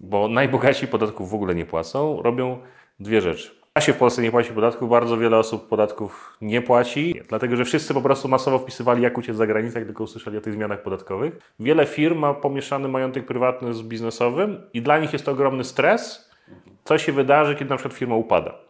bo najbogatsi podatków w ogóle nie płacą, robią dwie rzeczy. A się w Polsce nie płaci podatków, bardzo wiele osób podatków nie płaci, dlatego że wszyscy po prostu masowo wpisywali, jak uciec za granicę, jak tylko usłyszeli o tych zmianach podatkowych. Wiele firm ma pomieszany majątek prywatny z biznesowym i dla nich jest to ogromny stres, co się wydarzy, kiedy na przykład firma upada.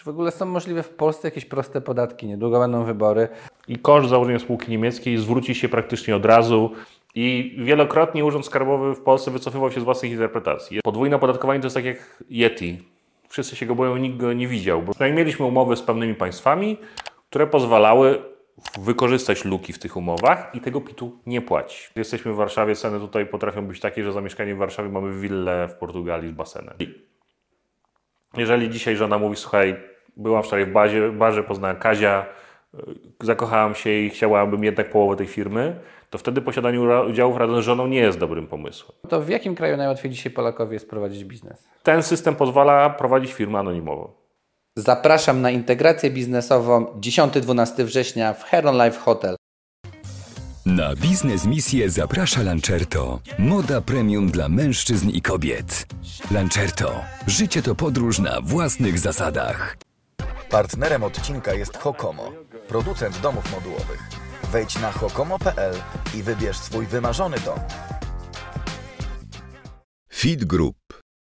Czy w ogóle są możliwe w Polsce jakieś proste podatki? Niedługo będą wybory. I koszt założenia spółki niemieckiej zwróci się praktycznie od razu. I wielokrotnie Urząd Skarbowy w Polsce wycofywał się z własnych interpretacji. Podwójne opodatkowanie to jest tak jak Yeti. Wszyscy się go boją, nikt go nie widział. Bo mieliśmy umowy z pewnymi państwami, które pozwalały wykorzystać luki w tych umowach i tego PIT-u nie płacić. Jesteśmy w Warszawie, ceny tutaj potrafią być takie, że za mieszkanie w Warszawie mamy willę w Portugalii z basenem. Jeżeli dzisiaj żona mówi, słuchaj, byłam wczoraj w bazie, barze, poznałem Kazia, zakochałam się i chciałabym jednak połowę tej firmy, to wtedy posiadanie udziałów razem z żoną nie jest dobrym pomysłem. To w jakim kraju najłatwiej dzisiaj Polakowi jest prowadzić biznes? Ten system pozwala prowadzić firmę anonimową. Zapraszam na integrację biznesową 10-12 września w Heron Life Hotel. Na biznes misję zaprasza Lancerto. Moda premium dla mężczyzn i kobiet. Lancerto. Życie to podróż na własnych zasadach. Partnerem odcinka jest Hokomo, producent domów modułowych. Wejdź na hokomo.pl i wybierz swój wymarzony dom. Feed Group.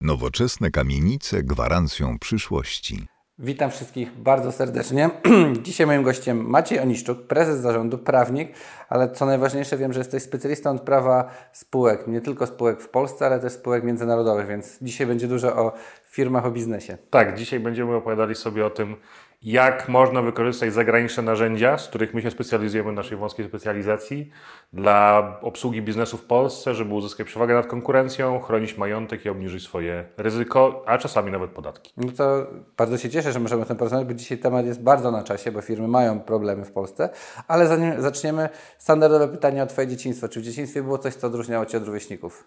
Nowoczesne kamienice gwarancją przyszłości. Witam wszystkich bardzo serdecznie. Dzisiaj moim gościem Maciej Oniszczuk, prezes zarządu, prawnik, ale co najważniejsze wiem, że jesteś specjalistą od prawa spółek, nie tylko spółek w Polsce, ale też spółek międzynarodowych, więc dzisiaj będzie dużo o firmach, o biznesie. Tak, dzisiaj będziemy opowiadali sobie o tym, jak można wykorzystać zagraniczne narzędzia, z których my się specjalizujemy w naszej wąskiej specjalizacji, dla obsługi biznesu w Polsce, żeby uzyskać przewagę nad konkurencją, chronić majątek i obniżyć swoje ryzyko, a czasami nawet podatki. No to bardzo się cieszę, że możemy o tym porozmawiać, bo dzisiaj temat jest bardzo na czasie, bo firmy mają problemy w Polsce. Ale zanim zaczniemy, standardowe pytanie o Twoje dzieciństwo. Czy w dzieciństwie było coś, co odróżniało Cię od rówieśników?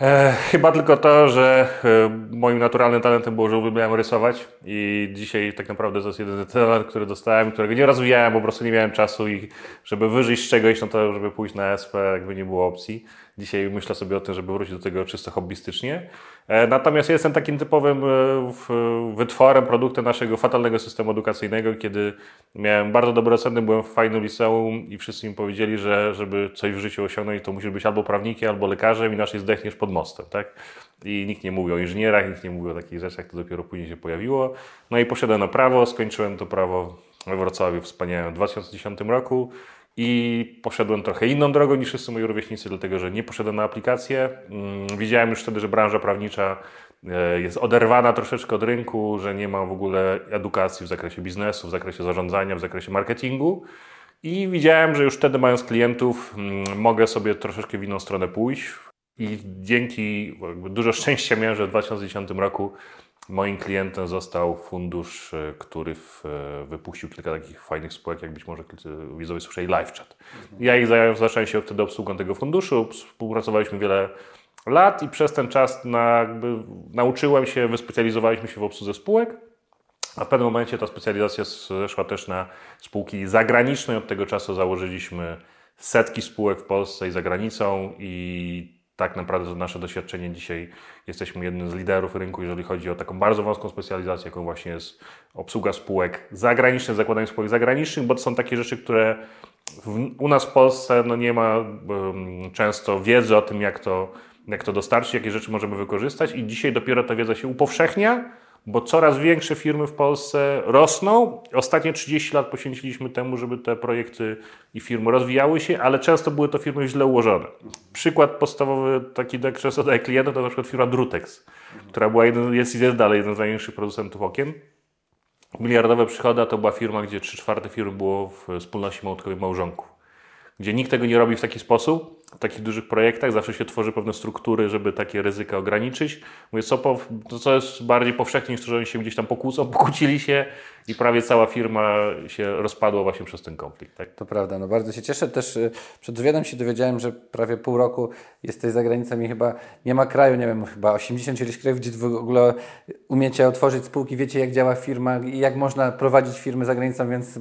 E, chyba tylko to, że e, moim naturalnym talentem było, że uwielbiałem rysować i dzisiaj tak naprawdę to jest jedyny talent, który dostałem, którego nie rozwijałem, po prostu nie miałem czasu i żeby wyżyć z czegoś, no to żeby pójść na SP, jakby nie było opcji. Dzisiaj myślę sobie o tym, żeby wrócić do tego czysto hobbystycznie. E, natomiast jestem takim typowym e, wytworem, produktem naszego fatalnego systemu edukacyjnego, kiedy miałem bardzo dobre oceny, byłem w fajnym liceum i wszyscy mi powiedzieli, że żeby coś w życiu osiągnąć, to musisz być albo prawnikiem, albo lekarzem, inaczej zdechniesz pod mostem, tak? I nikt nie mówi o inżynierach, nikt nie mówi o takich rzeczach, to dopiero później się pojawiło. No i poszedłem na prawo, skończyłem to prawo we Wrocławiu wspaniałym w 2010 roku i poszedłem trochę inną drogą niż wszyscy moi rówieśnicy, dlatego że nie poszedłem na aplikację. Mm, widziałem już wtedy, że branża prawnicza e, jest oderwana troszeczkę od rynku, że nie ma w ogóle edukacji w zakresie biznesu, w zakresie zarządzania, w zakresie marketingu. I widziałem, że już wtedy mając klientów, mm, mogę sobie troszeczkę w inną stronę pójść. I dzięki, dużo szczęścia miałem, że w 2010 roku Moim klientem został fundusz, e, który w, e, wypuścił kilka takich fajnych spółek, jak być może widzowie słyszeli LiveChat. Ja ich zająłem, zacząłem się wtedy obsługą tego funduszu, współpracowaliśmy wiele lat i przez ten czas na, nauczyłem się, wyspecjalizowaliśmy się w obsłudze spółek, a w pewnym momencie ta specjalizacja zeszła też na spółki zagraniczne od tego czasu założyliśmy setki spółek w Polsce i za granicą i tak naprawdę to nasze doświadczenie dzisiaj jesteśmy jednym z liderów rynku, jeżeli chodzi o taką bardzo wąską specjalizację, jaką właśnie jest obsługa spółek zagranicznych, zakładanie spółek zagranicznych, bo to są takie rzeczy, które w, u nas w Polsce no nie ma um, często wiedzy o tym, jak to, jak to dostarczyć, jakie rzeczy możemy wykorzystać i dzisiaj dopiero ta wiedza się upowszechnia, bo coraz większe firmy w Polsce rosną. Ostatnie 30 lat poświęciliśmy temu, żeby te projekty i firmy rozwijały się, ale często były to firmy źle ułożone. Przykład podstawowy, taki jak często daje klienta, to na przykład firma Drutex, która była jeden, jest i jest dalej jeden z największych producentów okien. Miliardowe przychody, to była firma, gdzie 3 czwarte firmy było w wspólności małżonków. Gdzie nikt tego nie robi w taki sposób, takich dużych projektach zawsze się tworzy pewne struktury, żeby takie ryzyka ograniczyć. Mówię, co, po, to co jest bardziej powszechnie niż to, że oni się gdzieś tam pokłócą, pokłócili się i prawie cała firma się rozpadła właśnie przez ten konflikt. Tak? To prawda, no bardzo się cieszę. Też y, przed wywiadem się dowiedziałem, że prawie pół roku jesteś za granicą i chyba nie ma kraju, nie wiem, chyba 80 ileś krajów, gdzie w ogóle umiecie otworzyć spółki, wiecie jak działa firma i jak można prowadzić firmy za granicą, więc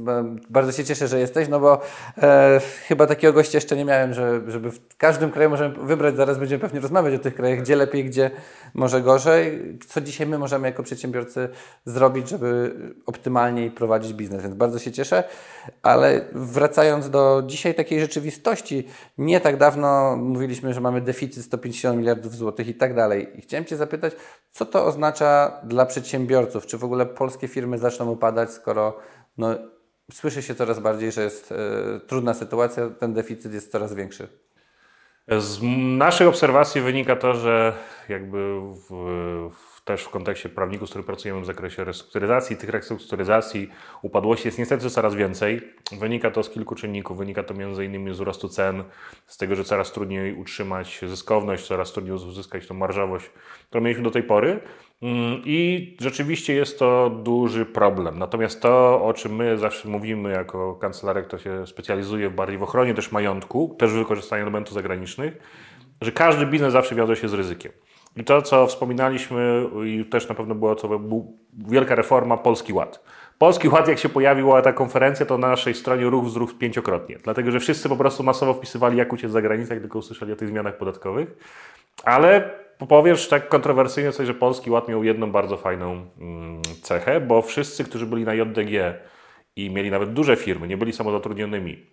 bardzo się cieszę, że jesteś, no bo e, chyba takiego gościa jeszcze nie miałem, że, żeby w w każdym kraju możemy wybrać, zaraz będziemy pewnie rozmawiać o tych krajach, gdzie lepiej, gdzie może gorzej. Co dzisiaj my możemy jako przedsiębiorcy zrobić, żeby optymalniej prowadzić biznes, więc bardzo się cieszę. Ale wracając do dzisiaj takiej rzeczywistości, nie tak dawno mówiliśmy, że mamy deficyt 150 miliardów złotych i tak dalej. I chciałem Cię zapytać, co to oznacza dla przedsiębiorców? Czy w ogóle polskie firmy zaczną upadać, skoro no, słyszy się coraz bardziej, że jest e, trudna sytuacja, ten deficyt jest coraz większy. Z naszej obserwacji wynika to, że jakby w, w, też w kontekście prawników, z którymi pracujemy w zakresie restrukturyzacji, tych restrukturyzacji upadłości jest niestety coraz więcej. Wynika to z kilku czynników. Wynika to m.in. z wzrostu cen, z tego, że coraz trudniej utrzymać zyskowność, coraz trudniej uzyskać tą marżowość, którą mieliśmy do tej pory. Mm, I rzeczywiście jest to duży problem. Natomiast to, o czym my zawsze mówimy jako kancelaria, która się specjalizuje bardziej w ochronie też majątku, też w wykorzystaniu elementów zagranicznych, że każdy biznes zawsze wiąże się z ryzykiem. I to, co wspominaliśmy, i też na pewno była to wielka reforma Polski Ład. Polski Ład, jak się pojawiła ta konferencja, to na naszej stronie ruch wzrósł pięciokrotnie. Dlatego, że wszyscy po prostu masowo wpisywali, jak uciec za granicę, jak tylko usłyszeli o tych zmianach podatkowych. Ale powiesz tak kontrowersyjnie coś, że Polski Ład miał jedną bardzo fajną mm, cechę, bo wszyscy, którzy byli na JDG i mieli nawet duże firmy, nie byli samozatrudnionymi,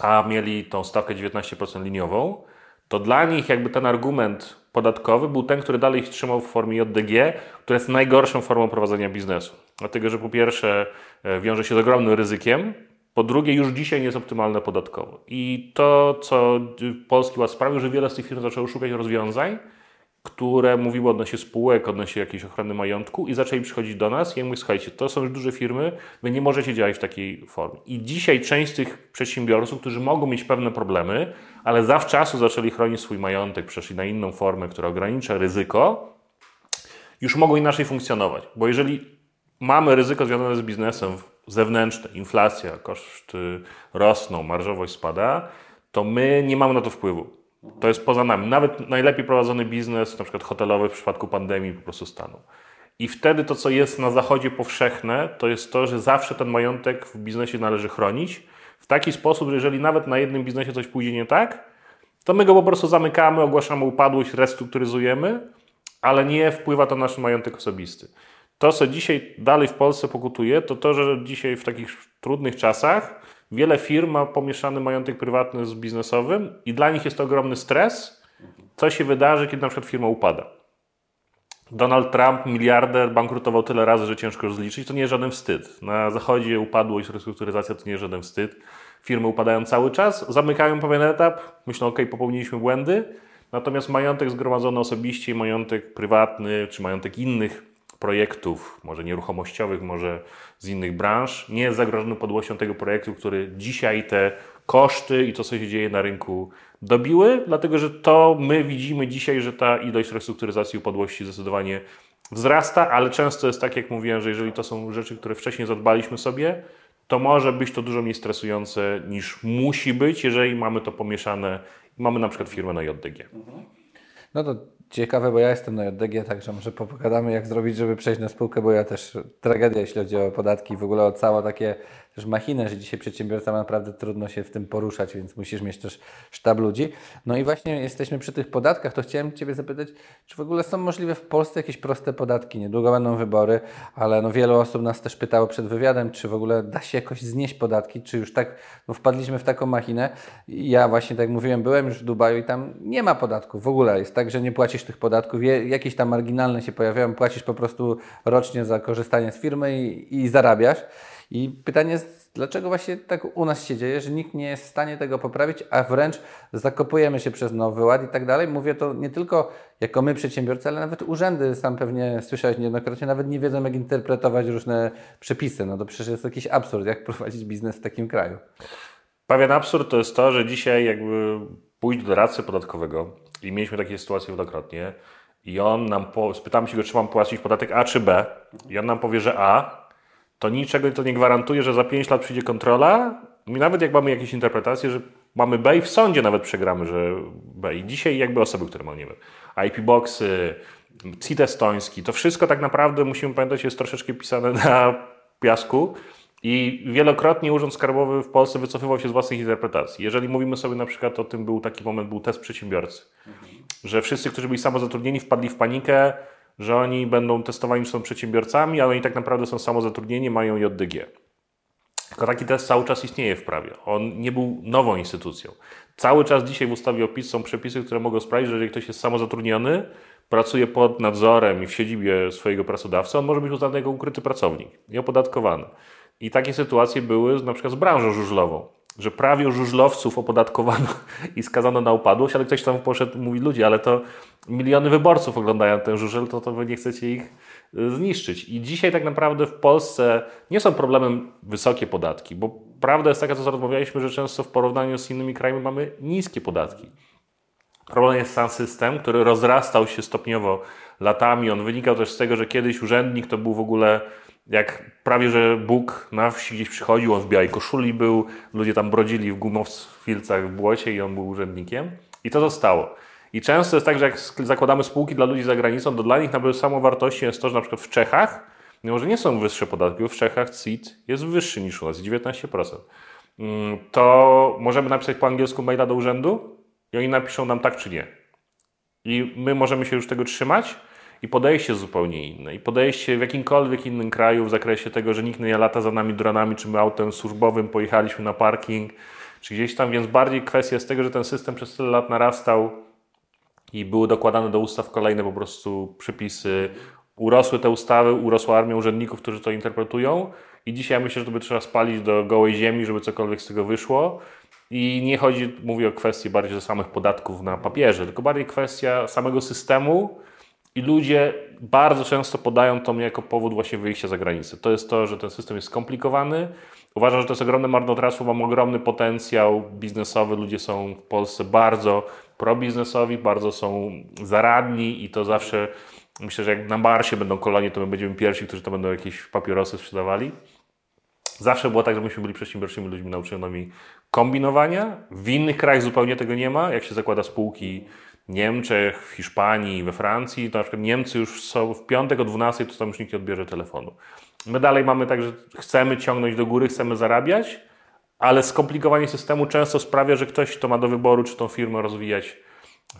a mieli tą stawkę 19% liniową, to dla nich jakby ten argument podatkowy był ten, który dalej ich trzymał w formie JDG, która jest najgorszą formą prowadzenia biznesu. Dlatego, że po pierwsze e, wiąże się z ogromnym ryzykiem, po drugie już dzisiaj nie jest optymalne podatkowo. I to, co Polski Ład sprawił, że wiele z tych firm zaczęło szukać rozwiązań, które mówiły odnośnie spółek, odnośnie jakiejś ochrony majątku i zaczęli przychodzić do nas i ja mówię, słuchajcie, to są już duże firmy, wy nie możecie działać w takiej formie. I dzisiaj część z tych przedsiębiorców, którzy mogą mieć pewne problemy, ale zawczasu zaczęli chronić swój majątek, przeszli na inną formę, która ogranicza ryzyko, już mogą inaczej funkcjonować. Bo jeżeli mamy ryzyko związane z biznesem zewnętrzne, inflacja, koszty rosną, marżowość spada, to my nie mamy na to wpływu. To jest poza nami. Nawet najlepiej prowadzony biznes, na przykład hotelowy w przypadku pandemii, po prostu stanął. I wtedy to, co jest na zachodzie powszechne, to jest to, że zawsze ten majątek w biznesie należy chronić w taki sposób, że jeżeli nawet na jednym biznesie coś pójdzie nie tak, to my go po prostu zamykamy, ogłaszamy upadłość, restrukturyzujemy, ale nie wpływa to na nasz majątek osobisty. To, co dzisiaj dalej w Polsce pokutuje, to to, że dzisiaj w takich trudnych czasach Wiele firm ma pomieszany majątek prywatny z biznesowym i dla nich jest to ogromny stres, co się wydarzy, kiedy na przykład firma upada. Donald Trump, miliarder, bankrutował tyle razy, że ciężko już zliczyć. To nie jest żaden wstyd. Na zachodzie upadłość, restrukturyzacja to nie jest żaden wstyd. Firmy upadają cały czas, zamykają pewien etap, myślą, ok, popełniliśmy błędy, natomiast majątek zgromadzony osobiście, majątek prywatny czy majątek innych projektów, może nieruchomościowych, może z innych branż, nie jest zagrożony upadłością tego projektu, który dzisiaj te koszty i to, co się dzieje na rynku, dobiły, dlatego że to my widzimy dzisiaj, że ta ilość restrukturyzacji upadłości zdecydowanie wzrasta, ale często jest tak, jak mówiłem, że jeżeli to są rzeczy, które wcześniej zadbaliśmy sobie, to może być to dużo mniej stresujące niż musi być, jeżeli mamy to pomieszane mamy na przykład firmę na JDG. No to ciekawe, bo ja jestem na JDG, także może pogadamy, jak zrobić, żeby przejść na spółkę, bo ja też tragedia, jeśli chodzi o podatki, w ogóle o całe takie też machinę, że dzisiaj przedsiębiorca ma naprawdę trudno się w tym poruszać, więc musisz mieć też sztab ludzi. No i właśnie jesteśmy przy tych podatkach, to chciałem Ciebie zapytać, czy w ogóle są możliwe w Polsce jakieś proste podatki? Niedługo będą wybory, ale no wielu osób nas też pytało przed wywiadem, czy w ogóle da się jakoś znieść podatki, czy już tak no wpadliśmy w taką machinę. Ja właśnie, tak jak mówiłem, byłem już w Dubaju i tam nie ma podatków w ogóle. Jest tak, że nie płacisz tych podatków, jakieś tam marginalne się pojawiają, płacisz po prostu rocznie za korzystanie z firmy i, i zarabiasz. I pytanie jest, dlaczego właśnie tak u nas się dzieje, że nikt nie jest w stanie tego poprawić, a wręcz zakopujemy się przez nowy ład i tak dalej. Mówię to nie tylko jako my przedsiębiorcy, ale nawet urzędy, sam pewnie słyszałeś niejednokrotnie, nawet nie wiedzą jak interpretować różne przepisy. No to przecież jest jakiś absurd, jak prowadzić biznes w takim kraju. Pewien absurd to jest to, że dzisiaj jakby pójść do doradcy podatkowego i mieliśmy takie sytuacje wielokrotnie i on nam, po, spytamy się go, czy mam płacić podatek A czy B i on nam powie, że A, to niczego to nie gwarantuje, że za 5 lat przyjdzie kontrola. I nawet jak mamy jakieś interpretacje, że mamy B i w sądzie nawet przegramy, że B. I dzisiaj jakby osoby, które mają, nie wiem, IP boxy, CIT estoński, to wszystko tak naprawdę musimy pamiętać jest troszeczkę pisane na piasku I wielokrotnie Urząd Skarbowy w Polsce wycofywał się z własnych interpretacji. Jeżeli mówimy sobie na przykład o tym, był taki moment, był test przedsiębiorcy, że wszyscy, którzy byli samozatrudnieni, wpadli w panikę, że oni będą testowani, czy są przedsiębiorcami, ale oni tak naprawdę są samozatrudnieni, mają JDG. Tylko taki test cały czas istnieje w prawie. On nie był nową instytucją. Cały czas dzisiaj w ustawie o PIS są przepisy, które mogą sprawić, że jeżeli ktoś jest samozatrudniony, pracuje pod nadzorem i w siedzibie swojego pracodawcy, on może być uznany jako ukryty pracownik i opodatkowany. I takie sytuacje były na przykład z branżą żużlową, że prawie żużlowców opodatkowano i skazano na upadłość, ale ktoś tam poszedł i mówi, ludzie, ale to miliony wyborców oglądają ten żużel, to, to wy nie chcecie ich y, zniszczyć. I dzisiaj tak naprawdę w Polsce nie są problemem wysokie podatki, bo prawda jest taka, co rozmawialiśmy, że często w porównaniu z innymi krajami mamy niskie podatki. Problem jest sam system, który rozrastał się stopniowo latami. On wynikał też z tego, że kiedyś urzędnik to był w ogóle jak prawie, że Bóg na wsi gdzieś przychodził, on w białej koszuli był, ludzie tam brodzili w gumowcach w błocie i on był urzędnikiem. I to zostało. I często jest tak, że jak zakładamy spółki dla ludzi za granicą, to dla nich nawet samą wartością jest to, że na przykład w Czechach, mimo że nie są wyższe podatki, w Czechach CIT jest wyższy niż u nas, 19%, mm, to możemy napisać po angielsku maila do urzędu i oni napiszą nam tak czy nie. I my możemy się już tego trzymać, i podejście zupełnie inne. I podejście w jakimkolwiek innym kraju w zakresie tego, że nikt nie lata za nami dronami, czy my autem służbowym pojechaliśmy na parking, czy gdzieś tam, więc bardziej kwestia jest tego, że ten system przez tyle lat narastał i były dokładane do ustaw kolejne po prostu przepisy. Urosły te ustawy, urosła armia urzędników, którzy to interpretują i dzisiaj myślę, że to by trzeba spalić do gołej ziemi, żeby cokolwiek z tego wyszło. I nie chodzi, mówię o kwestii bardziej samych podatków na papierze, tylko bardziej kwestia samego systemu, i ludzie bardzo często podają to jako powód właśnie wyjścia za granicę. To jest to, że ten system jest skomplikowany. Uważam, że to jest ogromne marnotrawstwo, mam ogromny potencjał biznesowy. Ludzie są w Polsce bardzo probiznesowi, bardzo są zaradni i to zawsze myślę, że jak na Marsie będą kolonie, to my będziemy pierwsi, którzy to będą jakieś papierosy sprzedawali. Zawsze było tak, że myśmy byli przedsiębiorczymi ludźmi nauczonymi kombinowania. W innych krajach zupełnie tego nie ma. Jak się zakłada spółki Niemczech, w Hiszpanii, we Francji, to na przykład Niemcy już są w piątek o 12, to tam już nikt nie odbierze telefonu. My dalej mamy tak, że chcemy ciągnąć do góry, chcemy zarabiać, ale skomplikowanie systemu często sprawia, że ktoś, kto ma do wyboru, czy tą firmę rozwijać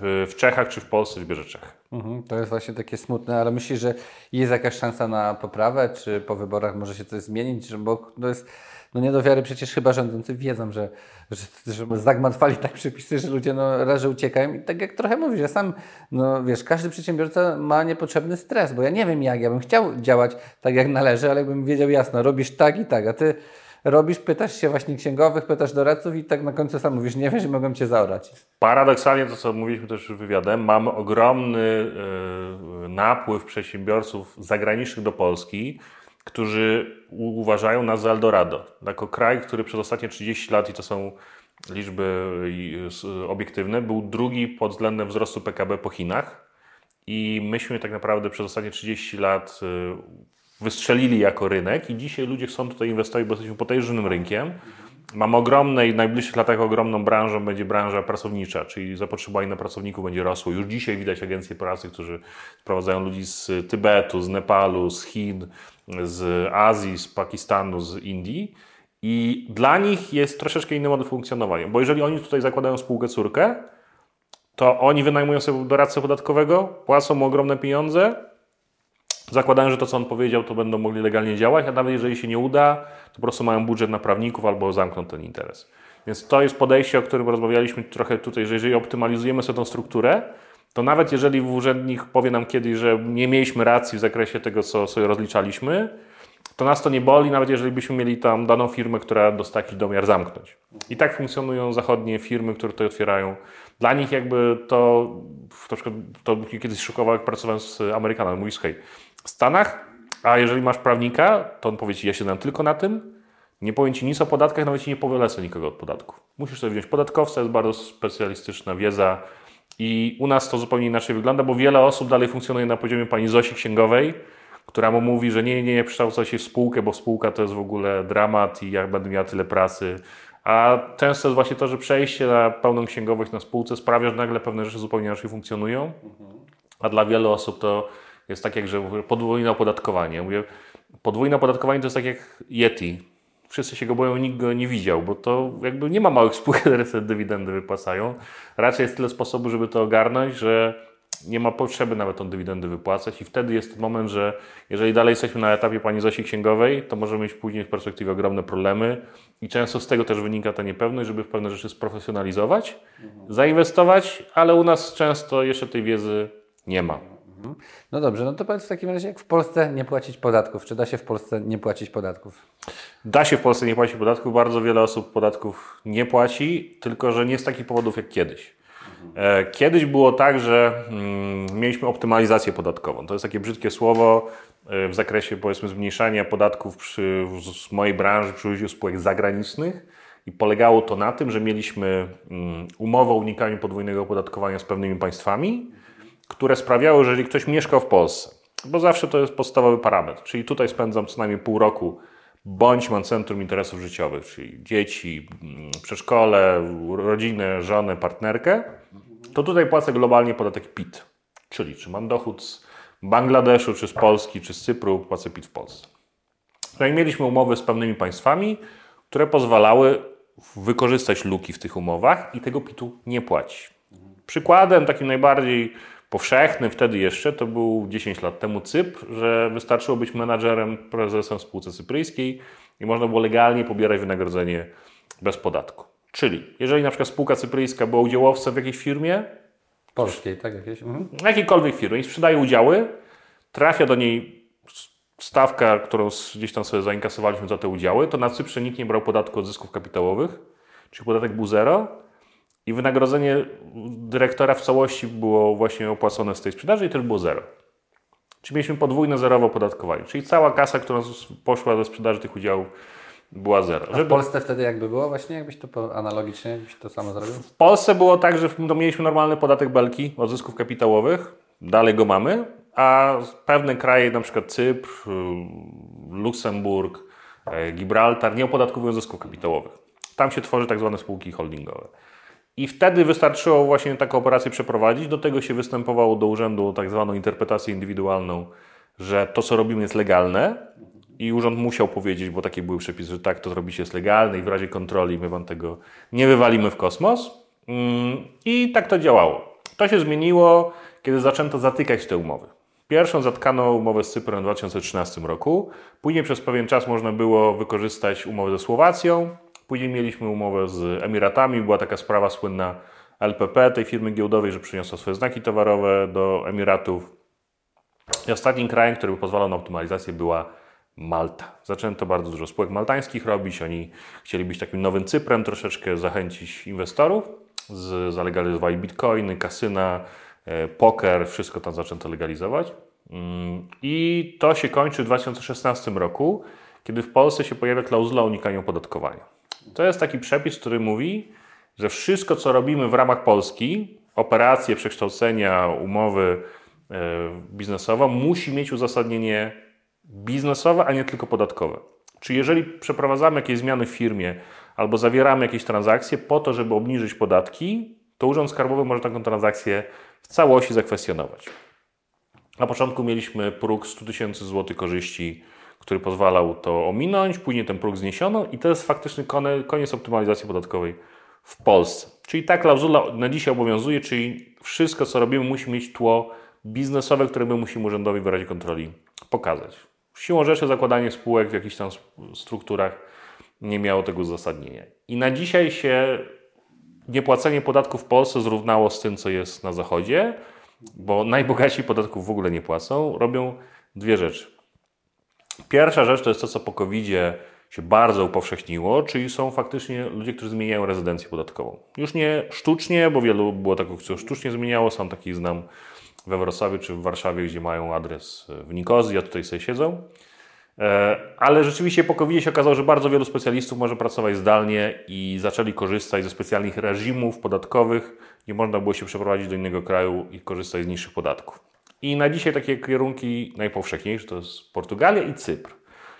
w Czechach czy w Polsce, wybierze Czech. Mhm, to jest właśnie takie smutne, ale myślisz, że jest jakaś szansa na poprawę, czy po wyborach może się coś zmienić? Bo to jest no nie do wiary przecież chyba rządzący wiedzą, że, że, że zagmatwali tak przepisy, że ludzie no, raże uciekają i tak jak trochę mówisz, ja sam, no wiesz, każdy przedsiębiorca ma niepotrzebny stres, bo ja nie wiem jak, ja bym chciał działać tak jak należy, ale jakbym wiedział jasno, robisz tak i tak, a ty robisz, pytasz się właśnie księgowych, pytasz doradców i tak na końcu sam mówisz, nie wiesz i mogą cię zaorać. Paradoksalnie to, co mówiliśmy też wywiadem, mamy ogromny yy, napływ przedsiębiorców zagranicznych do Polski, którzy uważają nas za Eldorado. Jako kraj, który przez ostatnie 30 lat, i to są liczby obiektywne, był drugi pod względem wzrostu PKB po Chinach. I myśmy tak naprawdę przez ostatnie 30 lat y, wystrzelili jako rynek i dzisiaj ludzie chcą tutaj inwestować, bo jesteśmy potężnym rynkiem. Mam ogromne i w najbliższych latach ogromną branżą będzie branża pracownicza, czyli zapotrzebowanie na pracowników będzie rosło. Już dzisiaj widać agencje pracy, którzy sprowadzają ludzi z Tybetu, z Nepalu, z Chin, z Azji, z Pakistanu, z Indii. I dla nich jest troszeczkę inny model funkcjonowania, bo jeżeli oni tutaj zakładają spółkę córkę, to oni wynajmują sobie doradcę podatkowego, płacą mu ogromne pieniądze, zakładają, że to, co on powiedział, to będą mogli legalnie działać, a nawet jeżeli się nie uda, to po prostu mają budżet na prawników albo zamkną ten interes. Więc to jest podejście, o którym rozmawialiśmy trochę tutaj, że jeżeli optymalizujemy sobie tą strukturę, to nawet jeżeli urzędnik powie nam kiedyś, że nie mieliśmy racji w zakresie tego, co sobie rozliczaliśmy, to nas to nie boli, nawet jeżeli byśmy mieli tam daną firmę, która dostaje jakiś domiar zamknąć. I tak funkcjonują zachodnie firmy, które to otwierają. Dla nich jakby to, troszkę, to mnie kiedyś szokowało, jak pracowałem z Amerykanem. Słuchaj, w Stanach, a jeżeli masz prawnika, to on powie ci, ja się znam tylko na tym, nie powiem ci nic o podatkach, nawet ci nie powylecę nikogo od podatków. Musisz sobie wziąć podatkowca, jest bardzo specjalistyczna wiedza, i u nas to zupełnie inaczej wygląda, bo wiele osób dalej funkcjonuje na poziomie pani Zosi księgowej, która mu mówi, że nie, nie, nie przekształca się w spółkę, bo spółka to jest w ogóle dramat i jak będę miała tyle pracy. A często jest właśnie to, że przejście na pełną księgowość na spółce sprawia, że nagle pewne rzeczy zupełnie inaczej funkcjonują. A dla wielu osób to jest tak, jak że podwójne opodatkowanie. Mówię, podwójne opodatkowanie to jest tak jak Yeti. wszyscy się go boją, nikt go nie widział, bo to jakby nie ma małych spółek, które te dywidendy wypłacają. Raczej jest tyle sposobów, żeby to ogarnąć, że nie ma potrzeby nawet tą dywidendę wypłacać i wtedy jest ten moment, że jeżeli dalej jesteśmy na etapie pani Zosi Księgowej, to możemy mieć później w perspektywie ogromne problemy i często z tego też wynika ta niepewność, żeby w pewne rzeczy sprofesjonalizować, zainwestować, ale u nas często jeszcze tej wiedzy nie ma. No dobrze, no to powiedz w takim razie, jak w Polsce nie płacić podatków? Czy da się w Polsce nie płacić podatków? Da się w Polsce nie płacić podatków, bardzo wiele osób podatków nie płaci, tylko że nie z takich powodów jak kiedyś. E, Kiedyś było tak, że mm, mieliśmy optymalizację podatkową. To jest takie brzydkie słowo e, w zakresie powiedzmy zmniejszania podatków przy, z mojej branży przy użyciu spółek zagranicznych i polegało to na tym, że mieliśmy mm, umowę o unikaniu podwójnego opodatkowania z pewnymi państwami, które sprawiały, że jeżeli ktoś mieszkał w Polsce, bo zawsze to jest podstawowy parametr, czyli tutaj spędzam co najmniej pół roku, bądź mam centrum interesów życiowych, czyli dzieci, mm, przedszkole, rodzinę, żonę, partnerkę, to tutaj płacę globalnie podatek PIT. Czyli czy mam dochód z Bangladeszu, czy z Polski, czy z Cypru, płacę PIT w Polsce. No i mieliśmy umowy z pewnymi państwami, które pozwalały wykorzystać luki w tych umowach i tego PIT-u nie płacić. Przykładem takim najbardziej powszechnym wtedy jeszcze to był 10 lat temu Cypr, że wystarczyło być menadżerem, prezesem spółce cypryjskiej i można było legalnie pobierać wynagrodzenie bez podatku. Czyli jeżeli na przykład spółka cypryjska była udziałowcem w jakiejś firmie, Polskiej, tak jakieś? Mhm. jakiejkolwiek firmie i sprzedaje udziały, trafia do niej stawka, którą gdzieś tam sobie zainkasowaliśmy za te udziały, to na Cyprze nikt nie brał podatku od zysków kapitałowych, czyli podatek był zero i wynagrodzenie dyrektora w całości było właśnie opłacone z tej sprzedaży i też było zero. Czyli mieliśmy podwójne zerowe opodatkowanie, czyli cała kasa, która poszła ze sprzedaży tych udziałów była zero. A w Polsce wtedy jakby było właśnie? Jakbyś to analogicznie, jakbyś to samo zrobił? W Polsce było tak, że no, mieliśmy normalny podatek belki od zysków kapitałowych, dalej go mamy, a pewne kraje, na przykład Cypr, y, Luksemburg, e, Gibraltar, nie opodatkowują zysków kapitałowych. Tam się tworzy tak zwane spółki holdingowe. I wtedy wystarczyło właśnie taką operację przeprowadzić. Do tego się występowało do urzędu tak zwaną interpretację indywidualną, że to, co robimy, jest legalne. I urząd musiał powiedzieć, bo takie były przepisy, że tak, to zrobicie jest legalne i w razie kontroli my wam tego nie wywalimy w kosmos. Mm, I tak to działało. To się zmieniło, kiedy zaczęto zatykać te umowy. Pierwszą zatkano umowę z Cyprem w 2013 roku. Później przez pewien czas można było wykorzystać umowę ze Słowacją. Później mieliśmy umowę z Emiratami. Była taka sprawa słynna LPP, tej firmy giełdowej, że przyniosła swoje znaki towarowe do Emiratów. I ostatnim krajem, który pozwalał na optymalizację była Malta. Zaczęto bardzo dużo spółek maltańskich robić. Oni chcieli być takim nowym Cyprem, troszeczkę zachęcić inwestorów. Z, zalegalizowali bitcoiny, kasyna, e, poker, wszystko tam zaczęto legalizować. Mm, I to się kończy w 2016 roku, kiedy w Polsce się pojawia klauzula o unikaniu opodatkowania. To jest taki przepis, który mówi, że wszystko, co robimy w ramach Polski, operacje, przekształcenia, umowy e, biznesowe, musi mieć uzasadnienie biznesowe, a nie tylko podatkowe. Czy jeżeli przeprowadzamy jakieś zmiany w firmie albo zawieramy jakieś transakcje po to, żeby obniżyć podatki, to Urząd Skarbowy może taką transakcję w całości zakwestionować. Na początku mieliśmy próg 100 tysięcy złotych korzyści, który pozwalał to ominąć, później ten próg zniesiono i to jest faktycznie kone- koniec optymalizacji podatkowej w Polsce. Czyli ta klauzula na dzisiaj obowiązuje, czyli wszystko, co robimy, musi mieć tło biznesowe, które my musimy urzędowi w razie kontroli pokazać. Siłą rzeczy zakładanie spółek w jakichś tam strukturach nie miało tego uzasadnienia. I na dzisiaj się niepłacenie podatków w Polsce zrównało z tym, co jest na Zachodzie, bo najbogatsi podatków w ogóle nie płacą, robią dwie rzeczy. Pierwsza rzecz to jest to, co po covid się bardzo upowszechniło, czyli są faktycznie ludzie, którzy zmieniają rezydencję podatkową. Już nie sztucznie, bo wielu było takich, co sztucznie zmieniało, sam takich znam we Wrocławiu czy w Warszawie, gdzie mają adres w Nikozji, a tutaj sobie siedzą. E, Ale rzeczywiście po covid się okazało, że bardzo wielu specjalistów może pracować zdalnie i zaczęli korzystać ze specjalnych reżimów podatkowych, gdzie można było się przeprowadzić do innego kraju i korzystać z niższych podatków. I na dzisiaj takie kierunki najpowszechniejsze to jest Portugalia i Cypr.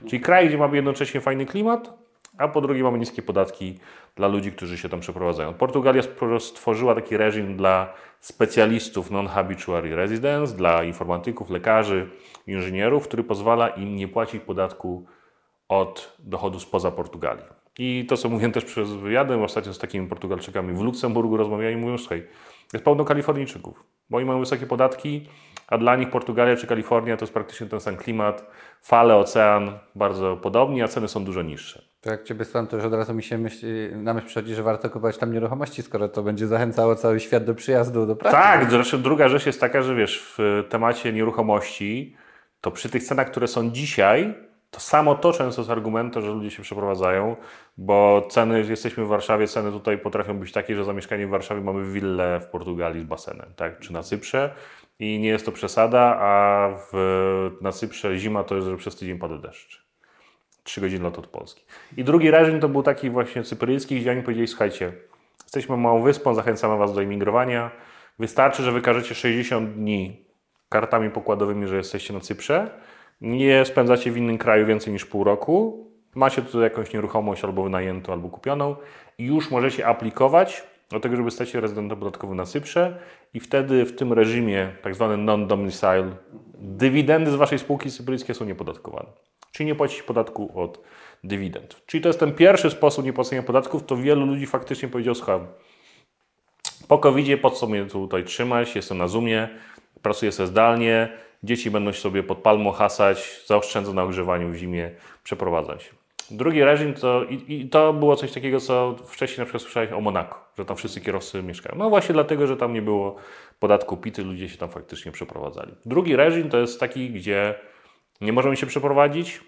Czyli kraj, gdzie mamy jednocześnie fajny klimat, a po drugie mamy niskie podatki dla ludzi, którzy się tam przeprowadzają. Portugalia stworzyła taki reżim dla specjalistów non-habituary residence, dla informatyków, lekarzy, inżynierów, który pozwala im nie płacić podatku od dochodu spoza Portugalii. I to, co mówiłem też przez wywiady, ostatnio z takimi Portugalczykami w Luksemburgu rozmawiałem i mówią, słuchaj, jest pełno Kalifornijczyków, bo oni mają wysokie podatki, a dla nich Portugalia czy Kalifornia to jest praktycznie ten sam klimat, fale, ocean bardzo podobni, a ceny są dużo niższe. To jak Ciebie słucham, to już od razu mi się myśli, na myśl przychodzi, że warto kupować tam nieruchomości, skoro to będzie zachęcało cały świat do przyjazdu do pracy. Tak, zresztą druga rzecz jest taka, że wiesz, w temacie nieruchomości, to przy tych cenach, które są dzisiaj, to samo to często jest argumentem, że ludzie się przeprowadzają, bo ceny, jesteśmy w Warszawie, ceny tutaj potrafią być takie, że za mieszkanie w Warszawie mamy willę w Portugalii z basenem, tak? czy na Cyprze i nie jest to przesada, a w, na Cyprze zima to jest, że przez tydzień pada deszcz. Trzy godziny lot od Polski. I drugi reżim to był taki właśnie cypryjski, gdzie oni powiedzieli, słuchajcie, jesteśmy małą wyspą, zachęcamy Was do emigrowania, wystarczy, że wykażecie 60 dni kartami pokładowymi, że jesteście na Cyprze, nie spędzacie w innym kraju więcej niż pół roku, macie tutaj jakąś nieruchomość albo wynajętą, albo kupioną i już możecie aplikować do tego, żeby stać się rezydentem podatkowym na Cyprze i wtedy w tym reżimie tak zwany non-domicile dywidendy z Waszej spółki cypryjskiej są niepodatkowane. Czyli nie płacić podatku od dywidend. Czyli to jest ten pierwszy sposób niepłacenia podatków, to wielu ludzi faktycznie powiedział, słuchaj, po covid po co mnie tutaj trzymać, jestem na Zoomie, pracuję sobie zdalnie, dzieci będą sobie pod palmą hasać, zaoszczędzą na ogrzewaniu w zimie, przeprowadzą się. Drugi reżim to, i, i, to było coś takiego, co wcześniej na przykład słyszałeś o Monako, że tam wszyscy kierowcy mieszkają. No właśnie dlatego, że tam nie było podatku pity, ludzie się tam faktycznie przeprowadzali. Drugi reżim to jest taki, gdzie nie możemy się przeprowadzić.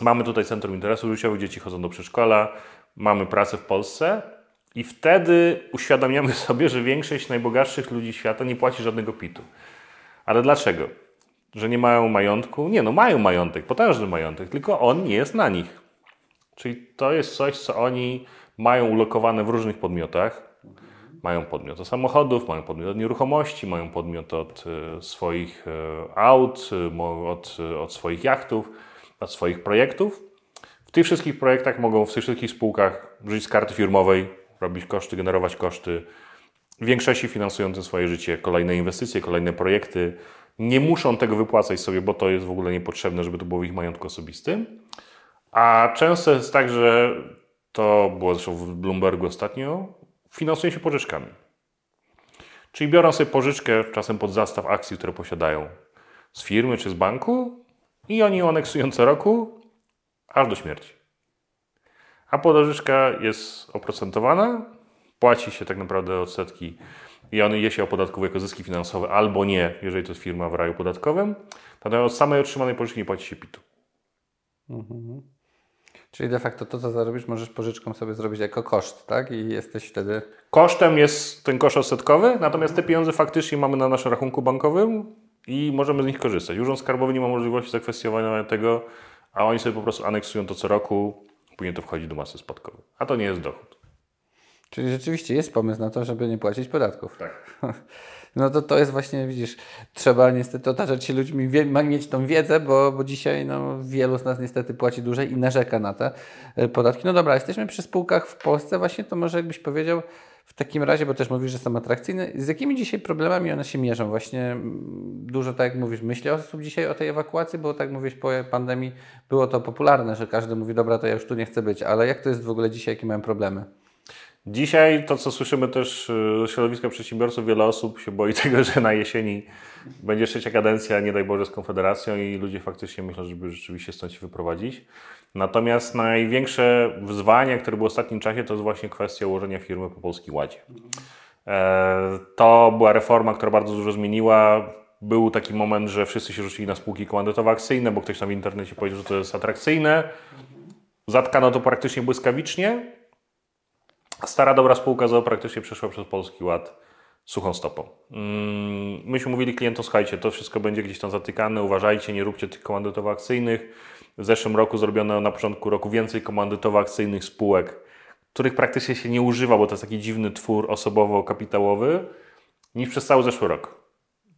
Mamy tutaj centrum interesu życiowych, dzieci chodzą do przedszkola, mamy pracę w Polsce i wtedy uświadamiamy sobie, że większość najbogatszych ludzi świata nie płaci żadnego pitu. Ale dlaczego? Że nie mają majątku? Nie, no mają majątek, potężny majątek, tylko on nie jest na nich. Czyli to jest coś, co oni mają ulokowane w różnych podmiotach. Mają podmiot od samochodów, mają podmiot od nieruchomości, mają podmiot od e, swoich e, aut, e, od, od swoich jachtów, od swoich projektów. W tych wszystkich projektach mogą, w tych wszystkich spółkach żyć z karty firmowej, robić koszty, generować koszty, w większości finansują swoje życie kolejne inwestycje, kolejne projekty. Nie muszą tego wypłacać sobie, bo to jest w ogóle niepotrzebne, żeby to było ich majątku osobistym. A często jest tak, że to było zresztą w Bloombergu ostatnio, finansują się pożyczkami. Czyli biorą sobie pożyczkę czasem pod zastaw akcji, które posiadają z firmy czy z banku i oni ją aneksują co roku aż do śmierci. A pożyczka jest oprocentowana, płaci się tak naprawdę odsetki i on je się opodatkowuje jako zyski finansowe albo nie, jeżeli to jest firma w raju podatkowym. Natomiast od samej otrzymanej pożyczki nie płaci się PIT-u. Mhm. Czyli de facto to, co zarobisz, możesz pożyczką sobie zrobić jako koszt, tak? I jesteś wtedy... Kosztem jest ten koszt odsetkowy, natomiast te pieniądze faktycznie mamy na naszym rachunku bankowym i możemy z nich korzystać. Urząd Skarbowy nie ma możliwości zakwestionowania tego, a oni sobie po prostu aneksują to co roku, później to wchodzi do masy spadkowej. A to nie jest dochód. Czyli rzeczywiście jest pomysł na to, żeby nie płacić podatków. Tak. No to to jest właśnie, widzisz, trzeba niestety otaczać się ludźmi, wie, mieć tą wiedzę, bo, bo dzisiaj no, wielu z nas niestety płaci dłużej i narzeka na te e, podatki. No dobra, jesteśmy przy spółkach w Polsce właśnie, to może jakbyś powiedział w takim razie, bo też mówisz, że są atrakcyjne, z jakimi dzisiaj problemami one się mierzą? Właśnie dużo, tak jak mówisz, myśli osób dzisiaj o tej ewakuacji, bo tak mówisz, po pandemii było to popularne, że każdy mówi, dobra, to ja już tu nie chcę być, ale jak to jest w ogóle dzisiaj, jakie mają problemy? Dzisiaj to, co słyszymy też y, ze środowiska przedsiębiorców, wiele osób się boi tego, że na jesieni będzie trzecia kadencja, nie daj Boże, z Konfederacją i ludzie faktycznie myślą, żeby rzeczywiście stąd się wyprowadzić. Natomiast największe wyzwanie, które było w ostatnim czasie, to jest właśnie kwestia ułożenia firmy po Polskim Ładzie. E, to była reforma, która bardzo dużo zmieniła. Był taki moment, że wszyscy się rzucili na spółki komandytowo-akcyjne, bo ktoś tam w internecie powiedział, że to jest atrakcyjne. Zatkano to praktycznie błyskawicznie Stara dobra spółka ZOO praktycznie przeszła przez Polski Ład suchą stopą. Mm, myśmy mówili klientom, słuchajcie, to wszystko będzie gdzieś tam zatykane, uważajcie, nie róbcie tych komandytowo-akcyjnych. W zeszłym roku zrobiono na początku roku więcej komandytowo-akcyjnych spółek, których praktycznie się nie używa, bo to jest taki dziwny twór osobowo-kapitałowy, niż przez cały zeszły rok.